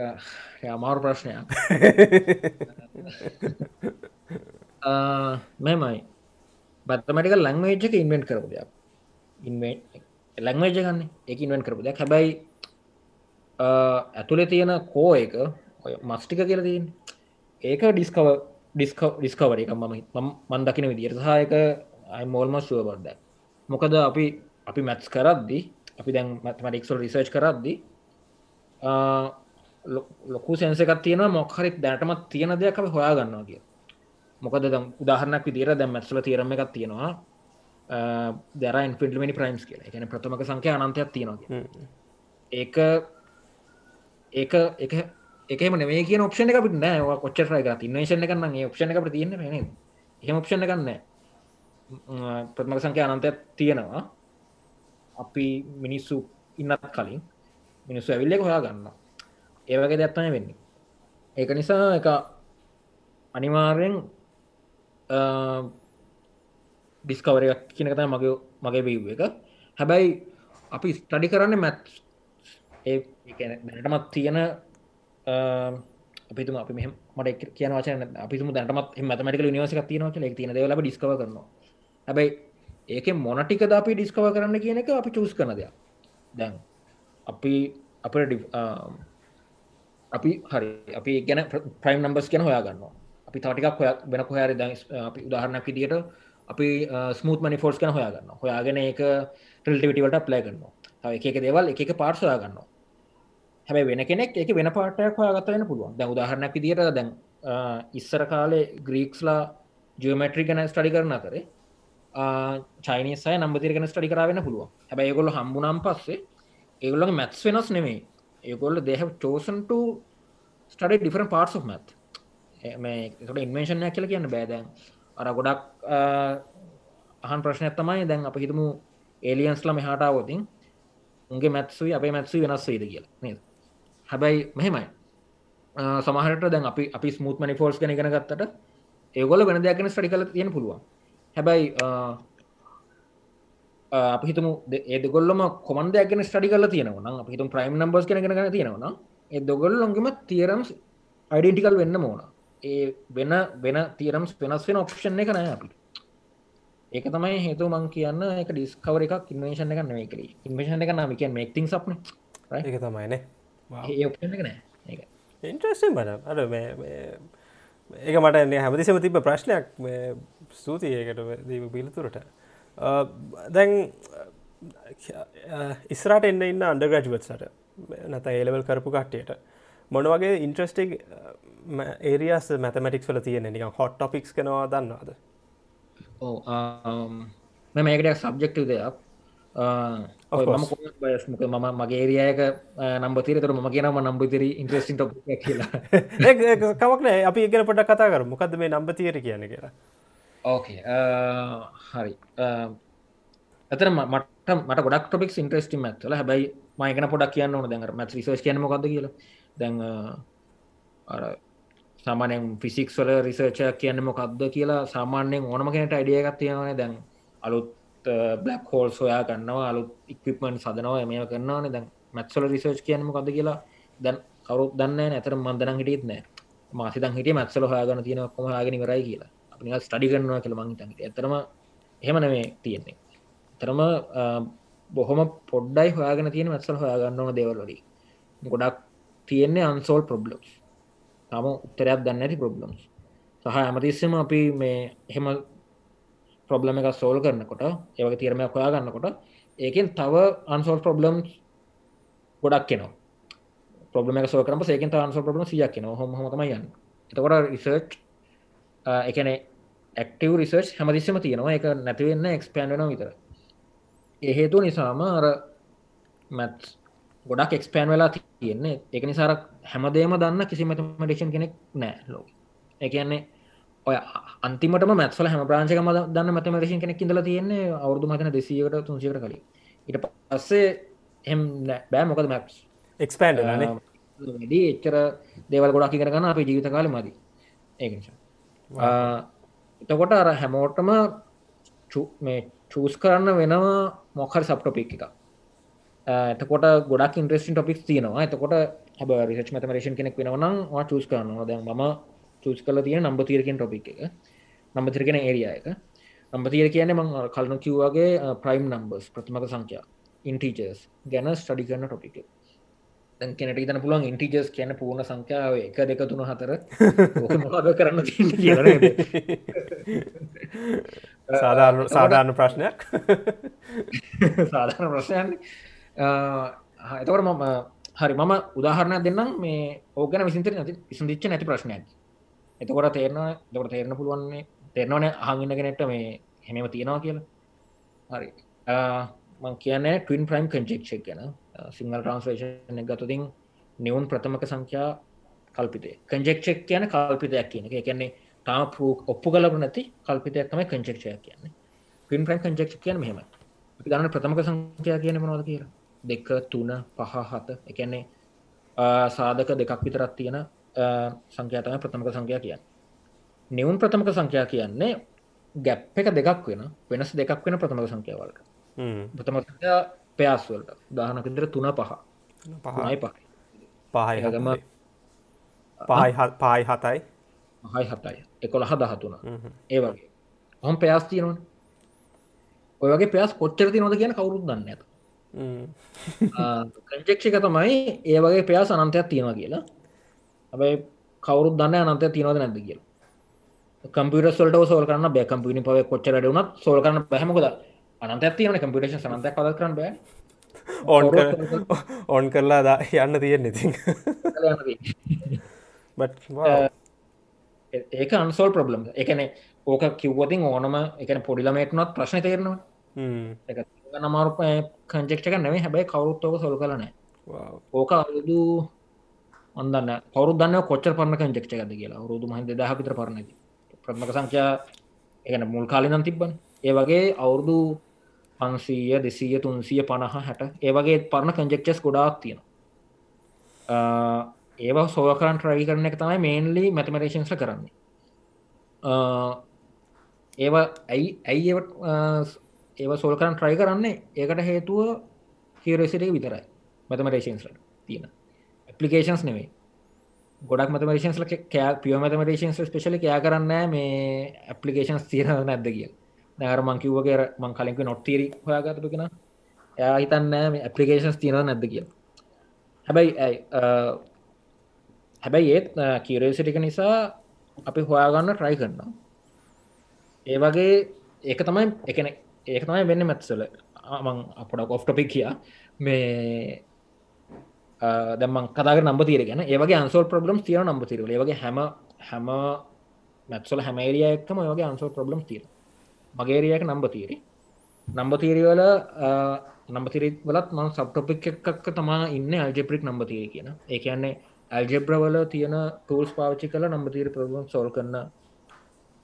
අමාරු ප්‍රශ්නයක්. මෙමයි බත්තමටික ලංවේජ් එක ඉන්වෙන්ට් කරපු දෙයක්. ලංවේජ ගන්න. එක ඉන්වෙන්ට් කරපු දෙයක්. හැබැයි ඇතුළේ තියෙන කෝ එක මස්ටික කියල තියෙන් ඒක ඩිස්කව ඩිස්කව ඩිස්කවර එක මම මන් දකින විදිර සහයක අයි මෝල්ම ශුව බර්ද මොකද අපි අපි මැත්ස් කරද්දි අපි දැන් මැතමටික්සල් රිසර්ච් කරද්දි ලොකු සැන්සකත් තියෙන මොක්හරි දැනටමත් තියෙන දෙයක් අපි හොයා ගන්නවා කිය මොකද උදාහරනක් විදිර දැම් මැත්සල තීරම එකක් තියෙනවා. දර ඉන්ෆිල්මනි ප්‍රයිම්ස් කියලා. එකන ප්‍රථමක සංකය අනන්තයක් තියෙනවා ඒක ඒක එක එකම නේ කිය ඔප්ෂණ එක පිට නෑ. කොච්චර එක ඉන්නේශන එකන්න ඒ ඔප්ෂණ එක තියන්න න එහෙම ඔප්ෂණ කන්න ප්‍රථමක සංකය අනන්තයක් තියෙනවා. අපි මිනිස්සු ඉන්නත් කලින් මිනිස්සු ඇවිල්ලෙක හොයා ගන්නවා ඒවගේ දැත්තම වෙන්නේ. ඒක නිසා එක අනිවාර්යෙන් ඩිස්කවරයක් කියනකත මගේ මගේ බීව් එක. හැබැයි අපි ස්ටඩි කරන්න මැත් ඒ දැනටමත් තියෙන අපිතුම අපි මෙහම මට කියන වචන අපිතුම දැනටමත් මතමටික නිවසක තියනවච ෙක් තින දව ලබ ඩිස්කව කරනවා. හැබැයි ඒක මොනටික ද අපි ඩිස්කව කරන්න කියන එක අපි චූස් කරන දෙයක්. දැන් අපි අපට අපි හරි අපි ගැන ප්‍රයිම් නම්බස් කියන හොයා ගන්නවා අපි තටිකක් හොය වෙන කොහර අපි උදාහරණක් විදිට අපි ස්මූත් මනි ෆෝර්ස් කන හොයා ගන්න හොයාගෙන ඒක ටල්ටිවිටවට ප්ලය කරනවා. එක දේවල් එක පාර්ස් හොයා ගන්නවා හැබයි වෙන කෙනෙක් එක වෙන පාටයක් හොයාගත වෙන පුළුවන්. දැ උදාහරණක් විදිට දැන් ඉස්සර කාලේ ග්‍රීක්ස්ලා ජියමට්‍රි ගැන ස්ටඩි කරන කරේ චයිනසය නම්බතිර ගැන ස්ටඩි කරවෙන පුළුවන්. හැබයි ඒගොල්ල හම්බුනම් පස්සේ ඒගොල්ලගේ මැත්ස් වෙනස් නෙමේ ඒගොල්ල දෙහ චෝසන්ට ස්ටඩ ඩිෆරන් පාර්ස් of මත් මේකට ඉන්වේශනය කියල කියන්න බෑදැන් අර ගොඩක් අහන් ප්‍රශ්නයක් තමයි දැන් අප හිතමු ඒලියන්ස්ල මෙහාටාවෝතින් උන්ගේ මැත්සුයි අපේ මැත්සු වෙනස් වේද කියලා නේද? හැබැයි මෙහෙමයි. සමහට දැන් අපි අපි ස්මුත් මනි ෆෝල්ස් ගෙන ගෙන ගත්තට ඒගොල වෙන දෙයක්ගෙන ස්ටඩි කල තියෙන පුළුවන්. හැබැයි අපිහිතම ඒදගොල්ලම කොමන්දයක්ගෙන ස්ටඩි කල තියෙනවන අපිහිතුම් ප්‍රයිම් නම්බර්ස් කෙන ගෙන තියෙනවන ඒ දොගොල්ලොන්ගේම තීරම්ස් අයිඩෙන්ටිකල් වෙන්න මෝන ඒ වෙන වෙන තීරම්ස් වෙනස් වෙන ඔප්ෂන් එක නෑ අපි ඒක තමයි හේතු මං කියන්න එක ඩිස්කවර එකක් ඉන්වේශන එක නෙවේ කරේ. ඉන්වේශන එක නම කිය මේක්තිං සප්න එක තමයිනේ ඒ ඔප්ෂන් එක නෑ. ඉන්ට්‍රස්ම් බට අර ඒක මට එන්නේ හැමතිසම තිබ ප්‍රශ්නයක් ස්තුතියකට පිළිතුරට. දැන් ඉස්රට එන්න ඉන්න අන්ඩග්‍රජුවත්සට නැත ඒලවල් කරපු කට්ටියට මොන වගේ ඉන්ට්‍රස්ටික් ඒරියස් මැතමටික්ස් වල තියෙන නික හොට් ටොපික්ස් කනවා දන්නවාද? මෙ මේකට සබ්ජෙක්ටව දෙයක්. බයස්මක මම මගේ ඒරියයක නම්බතිර තර ම කියනම නම්බතිර ඉන්ට්‍රස්ටින් ටොප කියලා. [LAUGHS] කමක්නෑ අපි ඉගෙන පොට කතා කර මොකද මේ නම්බතිර කියන කියලා ඕකේ uh, හරි. Uh, ඇතර මට මට ගොඩක් ටොපික් ඉන්ට්‍රස්ටිම් ඇත්ල හැබයි මයකන පොඩක් කියන්න ඕන. දැන් මත් රිසෝස් කියන මොකක්ද කියලා? දැන් uh, අර සාමානයෙන් ෆිසික් වල රිසර්ච කියන්න මොකක්ද කියලා සාමාන්‍යයෙන් ඕනම කෙනට අඩිය එකක් තියෙනවන දැන් අලුත් බ්ලක් හෝල් සොයා ගන්නවා අලුත් ඉක්විපමන් සදනවා මේ කරන්නවන දැන් මැත්සල රිසර්ච් කියන්න මොකක්ද කියලා දැන් කවරුත් දන්න ඇතර මන්දනම් හිටියත් නෑ මාසිතන් හිටිය මත්සල හයාගන තියෙන කොම හයාගෙන වරයි කියලා. අපි ස්ටඩි කරනවා කියල මංහිතන් ඇතරම එහෙම නෙමේ තියෙන්නේ. තරම බොහොම පොඩ්ඩයි හොයාගෙන තියෙන මත්සල හොයාගන්න ඕන දෙවල්ලොඩි ගොඩක් තියෙන්නේ අන්සෝල් ප්‍රබ්ලම්ස් තම උත්තරයක් දන්න ඇති ප්‍රබ්ලම්ස් සහ ඇමතිස්සම අපි මේ එහෙම ප්‍රබ්ලම එක සෝල් කරනකොට ඒවගේ තීරමයක් හොයා ගන්නකොට ඒකෙන් තව අන්සෝල් ප්‍රබ්ලම්ස් ගොඩක් කෙනවා ප්‍රබ්ලම එක සෝ කරම සේකෙන් අන්සෝ ප්‍රබ්ලම සියක් න හොම හමතම යන්න. එතකොට රිසර්ච් එකන ඇක්ටව රිසර්ච් හැමදිස්සම තියෙනවා. එක නැතිවෙන්න එක්ස්පෑන් වෙන විතර. ඒහේතු නිසාම අර මැත් ගොඩක් එක්ස්පෑන් වෙලා තියෙන්නේ. එක නිසාර හැමදේම දන්න කිසි මතමටේෂන් කෙනෙක් නෑ ලෝ. එකන්නේ ඔය අන්තිමට මැත්ල හැම ප්‍රාංශක ම දන්න මතමටේෂන් කෙනෙක් ඉඳල තියෙන්නේ අවුදු මතන දෙසියකට තුන්සිකට කලින්. ඉට පස්සේ එම් බෑ. මොකද මැප්ස් එක්ස්පෑන්ඩ ඩ එච්චර දේවල් ගොඩක් කරගන්න අපේ ජීවිත කාල මදී ඒ එතකොට අර හැමෝටම මේ චූස් කරන්න වෙනවා මොකර සප්ටොපික් එක එතකොට ගොඩක් ඉන්ට්‍රස්ටින් ටොපික් තියෙනවා. එතකොට හැබ රිසච් මතමරේෂන් කෙනෙක් වෙනවනම් චස් කරන්න ද ම චස් කල තියෙන නම්බ තීරකෙන් ටොපික් එක. නම්බ තිරගෙන ඒරිය එක. නම්බ තීර කියන මං කලනු කිව්වාගේ ප්‍රයිම් නම්බස් ප්‍රථමක සංඛ්‍යා. ඉන්ටීචස් ගැන ස්ටඩි කරන ටොපික් කෙනට තන පුළුවන් ඉන්ටිජස් කියන පූර්ණ සංඛ්‍යාව එක දෙක තුන හතර. [LAUGHS] මොකද කරන්න කියන [LAUGHS] [LAUGHS] සාධාරණ ප්‍රශ්නයක්. සාධාරණ ප්‍රශ්නයන් එතවට මම හරි මම උදාහරණ දෙන්නම්. මේ ඕගන විසිතර නැති විසඳිච්ච නැති ප්‍රශ්නයක්. එතකොට තේරන දකට තේරන පුළුවන්නේ තෙරනවන හඟන්නගෙනට මේ හෙමම තියෙනවා කියලා. හරි. මං කියන්නේ ටවන් ප්‍රයිම් කංචෙක්ෂක් ගැන සිංහල් ට්‍රන්ස්ලේෂන් ගතතින් නිවුන් ප්‍රථමක සංඛ්‍යා කල්පිතේ කංජෙක්ෂක් කියන කල්පිතයක් කියන එක. කියන්නේ තාම පරූ ඔප්පු කලප නැති කල්පිතයක්ම කංචෙක්ෂයක් කියන්නේ. පින් ප්‍රයිම් කංජෙක්ෂ කියන මෙහෙම ගන්න ප්‍රථමක සංඛ්‍යා කියන මොනවද කියලා? දෙක තුන පහ හත. එකන්නේ සාධක දෙකක් විතරත් තියෙන සංඛ්‍යාතම ප්‍රථමක සංඛ්‍යා කියන්න. නිවුන් ප්‍රථමක සංඛ්‍යා කියන්නේ ගැප් එක දෙකක් වෙන වෙනස් දෙකක් වෙන ප්‍රථමක සංඛ්‍යාවලට. ප්‍රථම පෑස්වලට දානකදර තුන පහ. පහයි පහ. පහයිගම පහයි පායි හතයි. හයි හතයි. එකොළහ දහතුන. ඒ වගේ. හොම පෑස් තියනවන. ඔය වගේ පෑස් කොච්චරති නොද කියන කවුරුත් දන්න ඇත කංචෙක්ෂික තමයි ඒ වගේ පෑස් අනන්තයක් තියෙනවා කියලා. ඇබයි කවුරුත් දන්න අනන්තය තියනවද නැද කියලා. කම්පිට සොල්ට සෝල් කරන්න බෑ. කම්පිනි පව කොච්චරට වුණත් සෝල් කරන්න පැහමකද අනන්තයක් තියෙන කම්පිටේෂ සනන්තයක් කද කරන්න බෑ. [LAUGHS] ඕන් ඕන් [LAUGHS] කරලා දා යන්න [LAUGHS] තියෙන ඉතින්. ඒක අන්සෝල් ප්‍රබ්ලම් එකන ඕක කිව්වතින් ඕනම එකන පොඩිලමේටනොත් ප්‍රශ්න තේරනවා. නමාරු කංජෙක්ක නෙවේ හැබැයි කවරුත්තෝක සොල් කලන ඕක අවුදු ඔොදන්න කවරු දන්න කොච්ච පරන කංජෙක්ෂ ගද කියලා. රුදු මහිද දහපිතර පරණති ප්‍රත්මක සංඛ්‍යා එකන මුල් කාලිනම් තිබ්බන්. ඒ වගේ අවුරුදු පන්සීය දෙසීය තුන්සිය පණහ හැට. ඒවගේ පරණ කංජෙක්චස් ගොඩාක් තියෙන ඒවා සෝකරන් ට්‍රයි කරන එක තමයි මේන්ලි මැතමරේෂන්ස කරන්නේ. ඒවා ඇයි ඇයි ඒව සෝල්කරන් ට්‍රයි කරන්නේ? ඒකට හේතුව කියරසිටේ විතරයි මැතමරේෂන්ස්ලට තියෙන. ඇපලිකේන්ස් නෙවේ ගොඩක් මතමරේෂන්ස්ල කෑ පිය මතමරේෂන්ස් ස්පේශලි කයා කරන්න මේ ඇපලිකේන්ස් තියන නැද්ද කිය නෑර මංකිව්වගේ මං කලින්ක නොට්තීරි හොයාගතපෙන එයා හිතන්න ඇපලිකේන්ස් තියෙන නැද්ද කිය හැබැයි ඇයි හැබැයි ඒත් කීරේසිටික නිසා අපි හොයාගන්න ට්‍රයි කරන්න ඒ වගේ ඒක තමයි එකන ඒක තමයි වෙන්න මැත්සල මං අපොඩ කොෆ්ටොපික් කියා. මේ දැම කතාග නම්බ තීර ගැන. ඒවගේ අන්සෝල් ප්‍රබ්ලම් තියන නම්බ තිරල ඒවගේ හැම හැම මැත්සල හැමේරියක්ම ඔයගේ අන්සෝල් ප්‍රබ්ලම් තීර මගේරියක නම්බ තීරි නම්බ තීරවල නම්බතිරි වලත් මං සබ්ටොපික් එකක් තමා ඉන්න අල්ජෙප්‍රික් නම්බ තීර කියන ඒ කියන්නේ ඇල්ජෙබ්‍රවල තියෙන ටූල්ස් පාවිච්චි කල නම්බතීර ප්‍රබ්ලම් සොල් කරන්න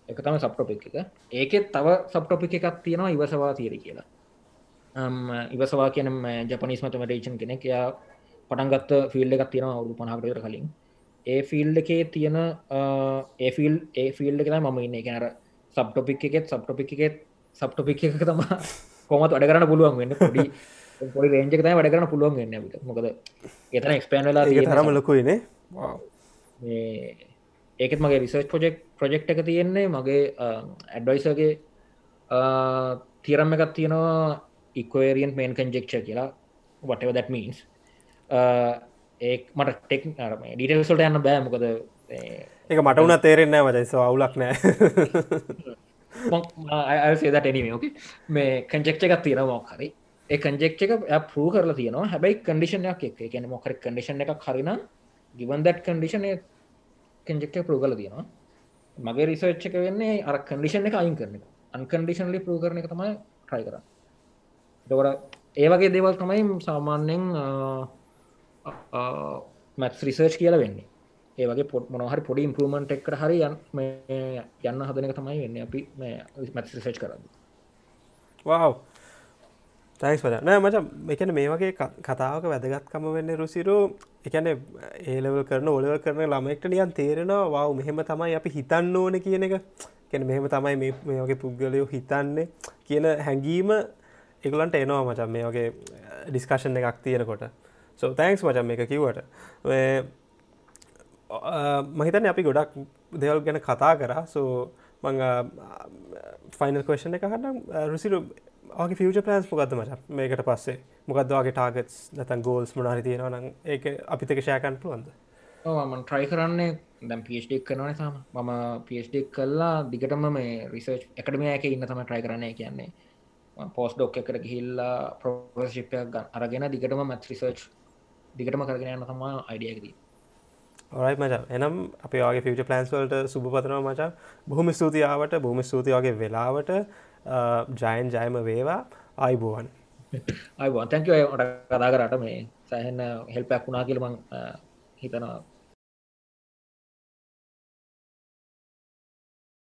එක තම සප්ටොපික් එක. ඒකෙත් තව සප්ටොපික් එකක් තියෙනවා ඉවසවා තීර කියලා. ඉවසවා කියන ජපනිස් මතමටේෂන් කෙනෙක්. යා පටන්ගත්ත ෆිල්ඩ එකක් තියෙන අවුදු පනහකට කලින්. ඒ ෆිල්ඩ එකේ තියෙන ඒෆිල් ඒ ෆිල්ඩ එකලා මම ඉන්න. එකනර සබ්ටොපික් එකෙත් සබ්ටොපික් එකෙත් සබ්ටොපික් එක තම කොමත් වැඩ කරන්න පුළුවන් වෙන්න පොඩි [LAUGHS] පොඩි රේජක තයි වැඩ කරන්න පුළුවන් වෙන්න විට මොකද එතන එක්ස්පෑන් වෙලා තරම ලොකුයිනේ ඒකෙත් මගේ රිසර්ච් ප්‍රජෙක්් ප්‍රජෙක්් එක තියෙන්නේ මගේ ඇඩ්වයිසගේ තිරම් එකත් තියෙනවා ඉක්වේරියන් මේන් කන්ජෙක්ෂ කියලා. Whatever that means. ඒ මට ටෙක් ඩීටල්සොට යන්න බෑ. මොකද එක මට වුණ තේරෙන්න මචයිස අවුලක් නෑ සේදට එනීම ඕක මේ කංජෙක්ෂ එකක් තියෙන මොක් හරි. ඒ කංජෙක්ෂ එක පරූ කරලා තියෙනවා. හැබැයි කඩිෂනයක් එක කියන මොකර කඩිෂන් එක හරින ගිවන් දැට් කඩිෂන කංජෙක්ෂ පරූ කල තියෙනවා. මගේ රිසර්ච්චක වෙන්නේ අර කඩිෂන් එක අයින් කරන අන්කන්ඩිෂන්ලි පරූ කරන එක තමයි ට්‍රයි කර දොට ඒ වගේ දේවල් තමයි සාමාන්‍යෙන් මැත්ස් රිසර්ච් කියල වෙන්නේ. ඒ වගේ පොට මොනහරි පොඩි ඉම්පරමන්ට් එක්කට හරි යන්න යන්න හදනක තමයි වෙන්න. අපි මැත් රිසර්ච් කරන්න වව් තයිස් වල නෑ මච එකන මේ වගේ කතාවක වැදගත්කම වෙන්න රුසිරු එකන ඒලවල් කරන ඔලව කරන ළමෙක්ට නියන් තේරෙනවා වව මෙහෙම තමයි අපි හිතන්න ඕන කියන එක. කැන මෙහෙම තමයි මේ වගේ පුද්ගලයෝ හිතන්නේ කියන හැඟීම එගලන්ට එනවා මචන් මේ වගේ ඩිස්කශන් එකක් තියෙනකොට. සෝ තෑන්ක්ස් මචන් එක කිවට මහිතන අපි ගොඩක් දෙවල් ගැන කතා කරා. සෝ මං ෆයිනල් කවේෂණ එක හන්න රුසිරු ආගේ ෆියච පලන්ස් මොකක්ද මච? මේකට පස්සේ. මොකක්දවාගේ ටාගටස් නැතන් ගෝල්ස් මනාරි තියෙනවා නම් ඒ අපිතක ෂයකන් පුළුවන්ද? මන් ට්‍රයි කරන්නේ. දැම් පිස්්ඩක් කරනන සම මම පිස්්ඩක් කල්ලා දිගටම මේ රිසර්ච් එකටම ඇක ඉන්න තම ට්‍රයි කරනය කියන්නේ. පෝස් ඩොක් එකට ගිහිල්ලා ප්‍රෝශිප්යක් ගන්න අරගෙන දිගටම මත් රිසර්ච් දිගටම කරගෙන යන්න තමා අයිඩියකදී ඔරයි මච. එනම් අප වගේ ෆිච ප්ලන්ස් වලට සුභ පතනව මචා. බොහොම ස්තුතියාවට බොහොම ස්තුතියගේ වෙලාවට. ජයන් ජයම වේවා. අයිබෝවන් අයිබෝන් තැන්කවට කතා කරට මේ සෑහන්න හෙල්පයක් වුණා කියලමං හිතනවා.